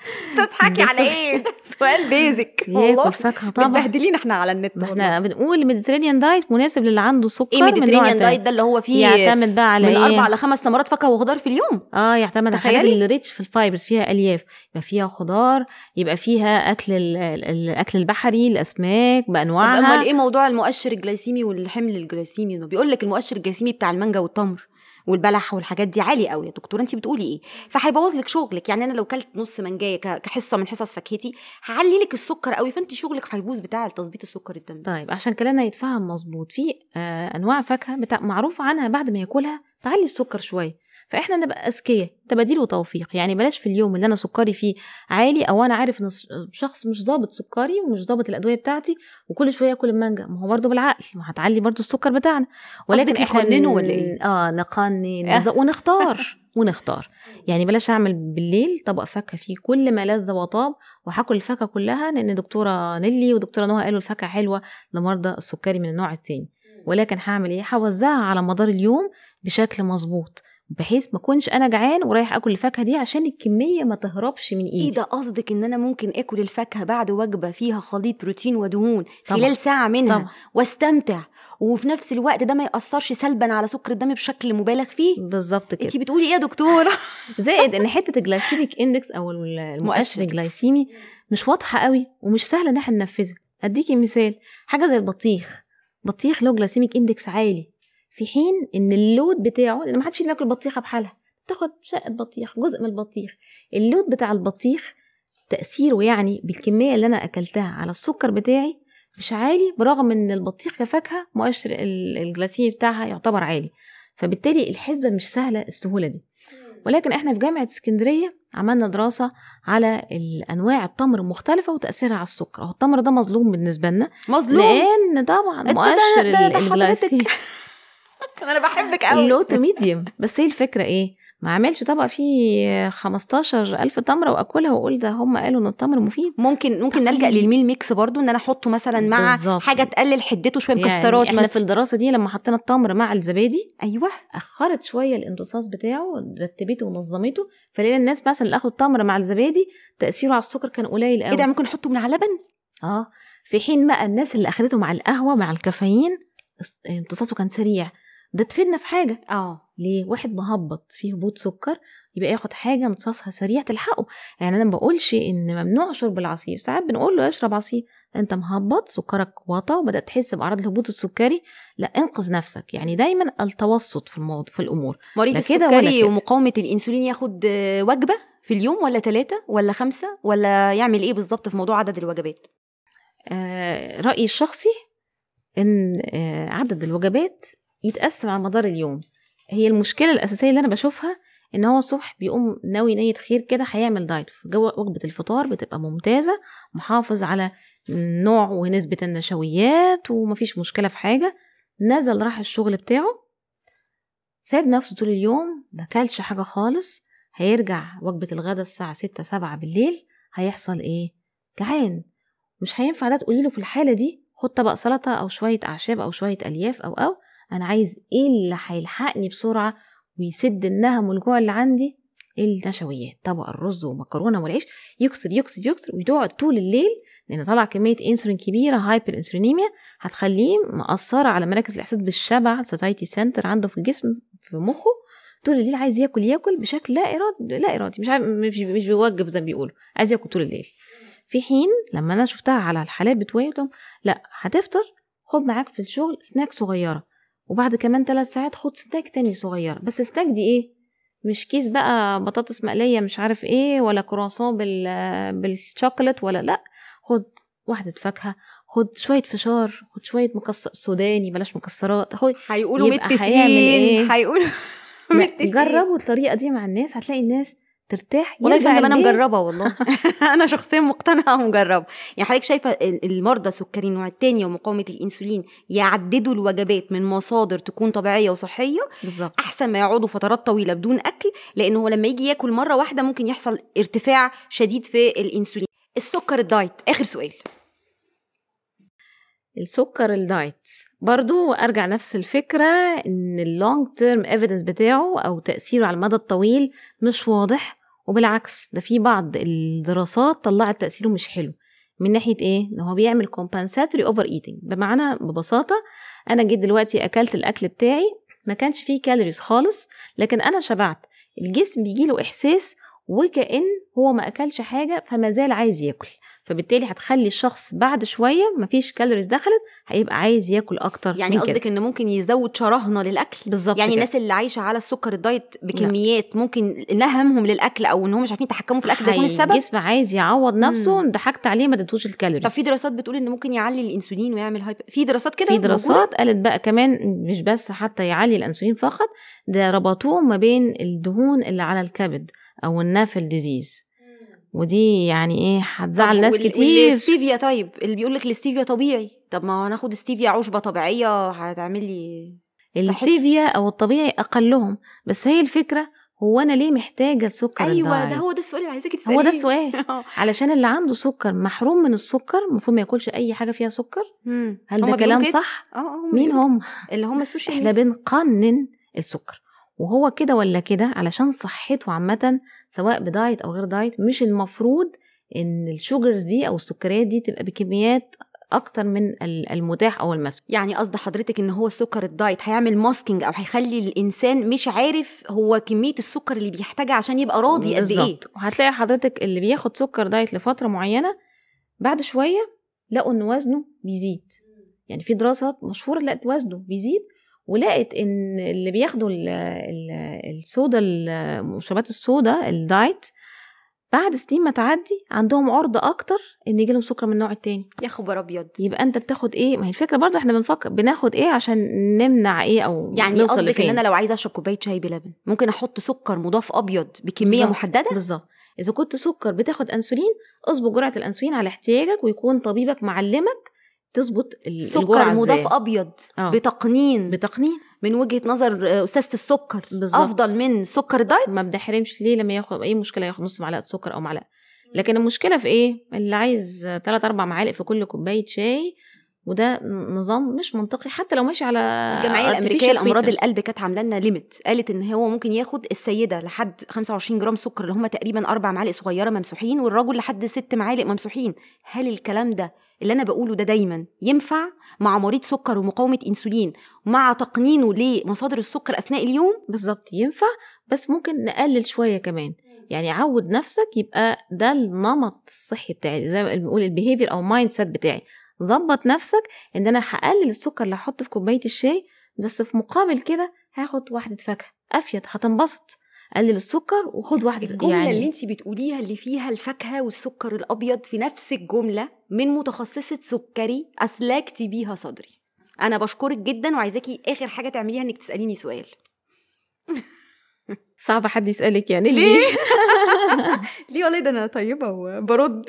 تضحكي على إيه؟ سؤال بيزك ياكل فاكهة طبعا. متبهدلين إحنا على النت ما والله. إحنا بنقول ال Mediterranean diet مناسب للي عنده سكر إيه من نوع Mediterranean تاني. diet ده اللي هو فيه يعتمد بقى على من إيه؟ أربع لخمس تمرات فاكهة وخضار في اليوم. آه يعتمد على الحاجات تخيلي. اللي rich في ال fibers فيها ألياف يبقى فيها خضار يبقى فيها أكل ال- ال- الأكل البحري الأسماك بأنواعها. أمال إيه موضوع المؤشر الجلايسيمي والحمل الجلايسيمي ما بيقول لك المؤشر الجلايسيمي بتاع المانجا والتمر. والبلح والحاجات دي عالي قوي يا دكتور انت بتقولي إيه؟ فهيبوظ لك شغلك. يعني أنا لو كلت نص منجايه كحصة من حصص فاكهتي هعلي لك السكر قوي فانت شغلك هيبوظ بتاع تظبيط السكر الدم طيب عشان كلامنا يتفهم مظبوط في آه أنواع فاكهة بتاع معروف عنها بعد ما ياكلها تعلي السكر شوية. فإحنا نبقى أذكياء. تباديل وتوفيق. يعني بلاش في اليوم اللي أنا سكري فيه عالي أو أنا عارف إن شخص مش ظابط سكري ومش ظابط الأدوية بتاعتي وكل شوية ياكل المانجا. ما هو برضه بالعقل. ما هتعلي برضه السكر بتاعنا. ولكن إحنا يقننوا ن- ولا إيه؟ آه نقنن. بالظبط، ونختار. ونختار. يعني بلاش أعمل بالليل طبق فاكهة فيه كل ما لذ وطاب وهاكل الفاكهة كلها لأن دكتورة نيلي ودكتورة نهى قالوا الفاكهة حلوة لمرضى السكري من النوع الثاني ولكن هعمل إيه؟ هوزعها على مدار اليوم بشكل مظبوط. بحيث ما اكونش أنا جعان ورايح آكل الفاكهة دي عشان الكمية ما تهربش من إيدي. إيه ده؟ قصدك إن أنا ممكن آكل الفاكهة بعد وجبة فيها خليط بروتين ودهون طبعاً. خلال ساعة منها طبعا. واستمتع وفي نفس الوقت ده ما يأثرش سلبا على سكر الدم بشكل مبالغ فيه؟ بالظبط كده. انت بتقولي إيه يا دكتوره زائد إن حتة ال glycemic index أو المؤشر مؤشر. الجلايسيمي مش واضحة قوي ومش سهله إن إحنا ننفذها. اديكي مثال حاجة زي البطيخ. بطيخ له glycemic index عالي. في حين إن ال load بتاعه لأن ما حدش بياكل بطيخة بحالها تاخد شقة بطيخ جزء من البطيخ. ال load بتاع البطيخ تأثيره يعني بالكمية اللي أنا أكلتها على السكر بتاعي مش عالي برغم إن البطيخ كفاكهة مؤشر ال- الجلايسيمي بتاعها يعتبر عالي. فبالتالي الحسبة مش سهلة السهولة دي. ولكن إحنا في جامعة اسكندرية عملنا دراسة على الأنواع التمر المختلفه وتأثيرها على السكر. هو التمر ده مظلوم بالنسبة لنا مظلوم؟ لأن طبعا مؤشر ده- ده ال- حضرتك الجلايسيمي أنا بحبك قوي. لو تو ميديوم بس هي الفكرة إيه؟ ما اعملش طبق فيه 15 ألف تمرة وأكلها وأقول ده هم قالوا إن التمر مفيد. ممكن ممكن نلجأ لل meal mix برضو إن أنا أحطه مثلا مع بالظبط. حاجة تقلل حدته شوية يعني مكسرات إحنا في مثلا الدراسة دي لما حطينا التمر مع الزبادي أيوه. أخرت شوية الامتصاص بتاعه رتبته ونظمته فلقينا الناس مثلا اللي أخدوا التمر مع الزبادي تأثيره على السكر كان قليل قوي إيه ده؟ ممكن احطه من على لبن آه. في حين بقى الناس اللي أخدته مع القهوة مع الكافيين امتصاصه كان سريع. ده تفيدنا في حاجة. آه. ليه؟ واحد مهبط فيه هبوط سكر يبقى ياخد حاجة امتصاصها سريع تلحقه. يعني أنا ما بقولش إن ممنوع شرب العصير. ساعات بنقول له اشرب عصير. أنت مهبط سكرك واطى وبدات تحس بأعراض الهبوط السكري. لا انقذ نفسك. يعني دايما التوسط في الموضوع في الأمور. مريض السكري. ومقاومة الإنسولين ياخد وجبة في اليوم ولا ثلاثة ولا خمسة ولا يعمل إيه بالظبط في موضوع عدد الوجبات؟ آه رأيي الشخصي إن آه عدد الوجبات يتقسم على مدار اليوم. هي المشكلة الأساسية اللي أنا بشوفها إن هو الصبح بيقوم ناوي نية خير كده هيعمل diet. جو وجبة الفطار بتبقى ممتازة محافظ على نوع ونسبة النشويات ومفيش مشكلة في حاجة. نزل راح الشغل بتاعه. ساب نفسه طول اليوم مكلش حاجة خالص. هيرجع وجبة الغدا الساعة ستة سبعة بالليل هيحصل إيه؟ جعان. مش هينفع ده تقولي له في الحالة دي خد طبق سلطة أو شوية أعشاب أو شوية ألياف أو أو أنا عايز إيه اللي هيلحقني بسرعة ويسد النهم والجوع اللي عندي؟ النشويات طبق الرز ومكرونة والعيش. يكسر يكسر يكسر ويقعد طول الليل لأن طلع كمية إنسولين كبيرة hyperinsulinemia هتخليه مأثرة على مراكز الإحساس بالشبع satiety center عنده في الجسم في مخه. طول الليل عايز ياكل ياكل بشكل لا ارادي لا إرادي مش عارف مش مش بيوقف زي ما بيقولوا عايز ياكل طول الليل. في حين لما أنا شفتها على الحالات بتوعي لأ هتفطر خد معاك في الشغل سناك صغيرة. وبعد كمان ثلاث ساعات خد سناك تاني صغير. بس سناك دي إيه؟ مش كيس بقى بطاطس مقلية مش عارف إيه ولا كرواسون بال بالشوكولات ولا لأ. خد واحدة فاكهة خد شوية فشار خد شوية مكسر سوداني بلاش مكسرات. خد هيقولوا متفقين. هيعمل؟ هيقولوا لا، متفقين. جربوا الطريقة دي مع الناس هتلاقي الناس ترتاح والله يا فندم أنا. مجربة والله. أنا شخصيا مقتنعة ومجربة. يعني حضرتك شايفة ال- المرضى سكري النوع الثاني ومقاومة الإنسولين يعددوا الوجبات من مصادر تكون طبيعية وصحية؟ بالظبط. أحسن ما يقعدوا فترات طويلة بدون أكل لأن هو لما يجي ياكل مرة واحدة ممكن يحصل ارتفاع شديد في الإنسولين. السكر ال diet آخر سؤال. السكر الدايت. برضو أرجع نفس الفكرة إن ال long term evidence بتاعه أو تأثيره على المدى الطويل مش واضح. وبالعكس ده في بعض الدراسات طلعت تأثيره مش حلو. من ناحية إيه؟ إن هو بيعمل compensatory overeating بمعنى ببساطة أنا جيت دلوقتي أكلت الأكل بتاعي ما كانش فيه calories خالص لكن أنا شبعت. الجسم بيجيله إحساس وكأن هو ما أكلش حاجة فما زال عايز ياكل. فبالتالي هتخلي الشخص بعد شوية مفيش calories دخلت هيبقى عايز ياكل أكتر يعني. قصدك إن ممكن يزود شراهه للأكل بالظبط يعني كده. الناس اللي عايشة على السكر ال diet بكميات ممكن نهمهم للأكل أو إن هم مش عارفين يتحكموا في الأكل ده يكون السبب الجسم عايز يعوض نفسه ضحكت عليه ما اديتوش ال calories طب في دراسات بتقول إن ممكن يعلي الإنسولين ويعمل hyper في دراسات كده في موجودة؟ دراسات قالت بقى كمان مش بس حتى يعلي الإنسولين فقط ده ربطوه ما بين الدهون اللي على الكبد أو ال NAFL disease ودي يعني إيه هتزعل ناس كتير. والستيفيا طيب اللي بيقول لك الاستيفيا طبيعي. طب ما هناخد ستيفيا عشبة طبيعية هتعمل لي صحتي. الستيفيا أو الطبيعي أقلهم بس هي الفكرة هو أنا ليه محتاجة السكر أيوه؟ ده؟ هو ده السؤال اللي عايزاكي تساليه هو ده السؤال. علشان اللي عنده سكر محروم من السكر المفروض ما ياكلش أي حاجة فيها سكر؟ مم. هل ده كلام؟ صح؟ آه هم مين هم. اللي هم ال social إحنا بنقنن السكر. وهو كده ولا كده؟ علشان صحته عامة سواء ب diet أو غير diet مش المفروض إن ال sugars دي أو السكريات دي تبقى بكميات أكتر من ال- المتاح أو المسموح يعني قصد حضرتك إن هو السكر ال diet هيعمل masking أو هيخلي الإنسان مش عارف هو كمية السكر اللي بيحتاجها عشان يبقى راضي قد إيه. وهتلاقي حضرتك اللي بياخد سكر diet لفترة معينة بعد شوية لقوا إن وزنه بيزيد. يعني في دراسات مشهورة لقت وزنه بيزيد ولقت إن اللي بياخدوا ال- ال- الصودا المشروبات الصودا الدايت بعد سنين ما تعدي عندهم عرضة أكتر إن يجيلهم سكر من النوع التاني. يا خبر أبيض. يبقى أنت بتاخد إيه؟ ما هي الفكرة برضه إحنا بنفكر بناخد إيه عشان نمنع إيه أو يعني نوصل قصدك إن لفين؟ أنا لو عايزة أشرب كوباية شاي بلبن ممكن أحط سكر مضاف أبيض بكمية بالظبط. محددة؟ بالظبط. إذا كنت سكر بتاخد أنسولين اظبط جرعة الأنسولين على احتياجك ويكون طبيبك معلمك تظبط ال- سكر الجرعة مضاف أبيض آه. بتقنين. بتقنين؟ من وجهة نظر أستاذة السكر بالظبط. أفضل من سكر diet؟ ما بنحرمش ليه لما ياخد أي مشكلة ياخد نص معلقة سكر أو معلقة. لكن المشكلة في إيه؟ اللي عايز 3 4 معالق في كل كوباية شاي وده نظام مش منطقي حتى لو ماشي على الجمعية الأمريكية لأمراض. القلب كانت عاملة لنا limit قالت إن هو ممكن ياخد السيدة لحد 25 جرام سكر اللي هم تقريبا أربع معالق صغيرة ممسوحين والرجل لحد ست معالق ممسوحين. هل الكلام ده اللي أنا بقوله ده دايما ينفع مع مريض سكر ومقاومة إنسولين مع تقنينه لمصادر السكر أثناء اليوم؟ بالظبط ينفع بس ممكن نقلل شوية كمان. يعني عود نفسك يبقى ده النمط الصحي بتاعي زي ما بنقول ال behavior أو mindset بتاعي. ظبط نفسك إن أنا هقلل السكر اللي هحطه في كوباية الشاي بس في مقابل كده هاخد واحدة فاكهة أفيد هتنبسط. قلل السكر وخد واحدة الجملة يعني اللي انت بتقوليها اللي فيها الفاكهة والسكر الأبيض في نفس الجملة من متخصصة سكري اثلجتي بيها صدري. أنا بشكرك جدا وعايزاكي آخر حاجة تعمليها إنك تسأليني سؤال. صعب حد يسألك يعني ليه؟ ليه والله؟ ده أنا طيبة وبرد.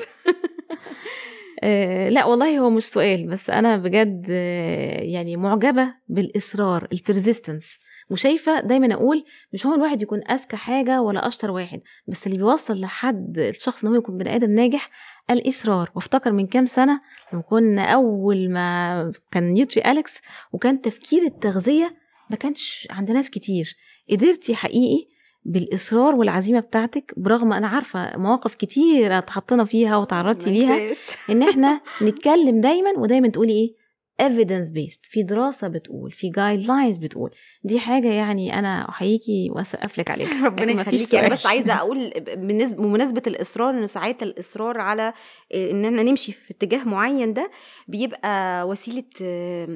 آه لا والله هو مش سؤال بس أنا بجد آه يعني معجبة بالإصرار البرزيستنس وشايفة دايما أقول مش هو الواحد يكون أذكى حاجة ولا أشطر واحد بس اللي بيوصل لحد الشخص إن هو يكون بني آدم ناجح الإصرار. وأفتكر من كام سنة لما كنا أول ما كان نيوتري أليكس وكان تفكير التغذية ما كانش عند ناس كتير. قدرتي حقيقي بالإصرار والعزيمة بتاعتك برغم أنا عارفة مواقف كتيرة اتحطينا فيها وتعرضتي ليها إن إحنا نتكلم دايما ودايما تقولي إيه؟ Evidence based في دراسة بتقول في guidelines بتقول. دي حاجة يعني أنا أحييكي وأسقف لك عليها. ربنا مفيش يخليكي. سؤال. بس عايزة أقول بالنسبة بمناسبة الإصرار إن ساعات الإصرار على إن إحنا نمشي في اتجاه معين ده بيبقى وسيلة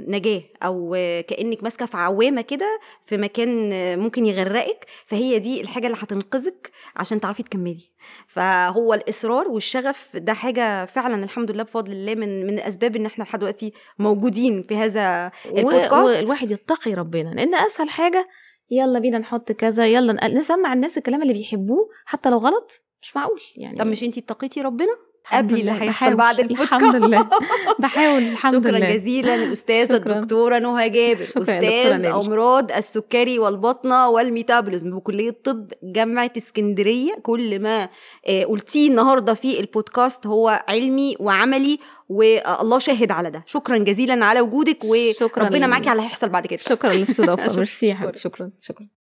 نجاة أو كأنك ماسكة في عوامة كده في مكان ممكن يغرقك. فهي دي الحاجة اللي هتنقذك عشان تعرفي تكملي. فهو الإصرار والشغف ده حاجة فعلا الحمد لله بفضل الله من من أسباب إن إحنا لحد دلوقتي موجودين. في هذا البودكاست. والواحد يتقي ربنا. لأن أسهل حاجة يلا بينا نحط كذا يلا نسمع الناس الكلام اللي بيحبوه حتى لو غلط مش معقول. يعني طب مش انتي اتقيتي ربنا؟ قبلي اللي هيحصل. بعد البودكاست الحمد لله. بحاول الحمد شكرا لله. جزيلا الاستاذه شكراً. الدكتورة نهى جابر. شكراً أستاذ. أمراض السكري والبطنة والميتابوليزم بكلية طب جامعة اسكندرية. كل ما آه، قلتيه النهارده في البودكاست هو علمي وعملي والله شاهد على ده. شكرا جزيلا على وجودك شكراً وربنا معاكي على اللي هيحصل بعد كده. شكرا للإستضافة. شكراً. ميرسي حبيبتي. شكرا شكرا.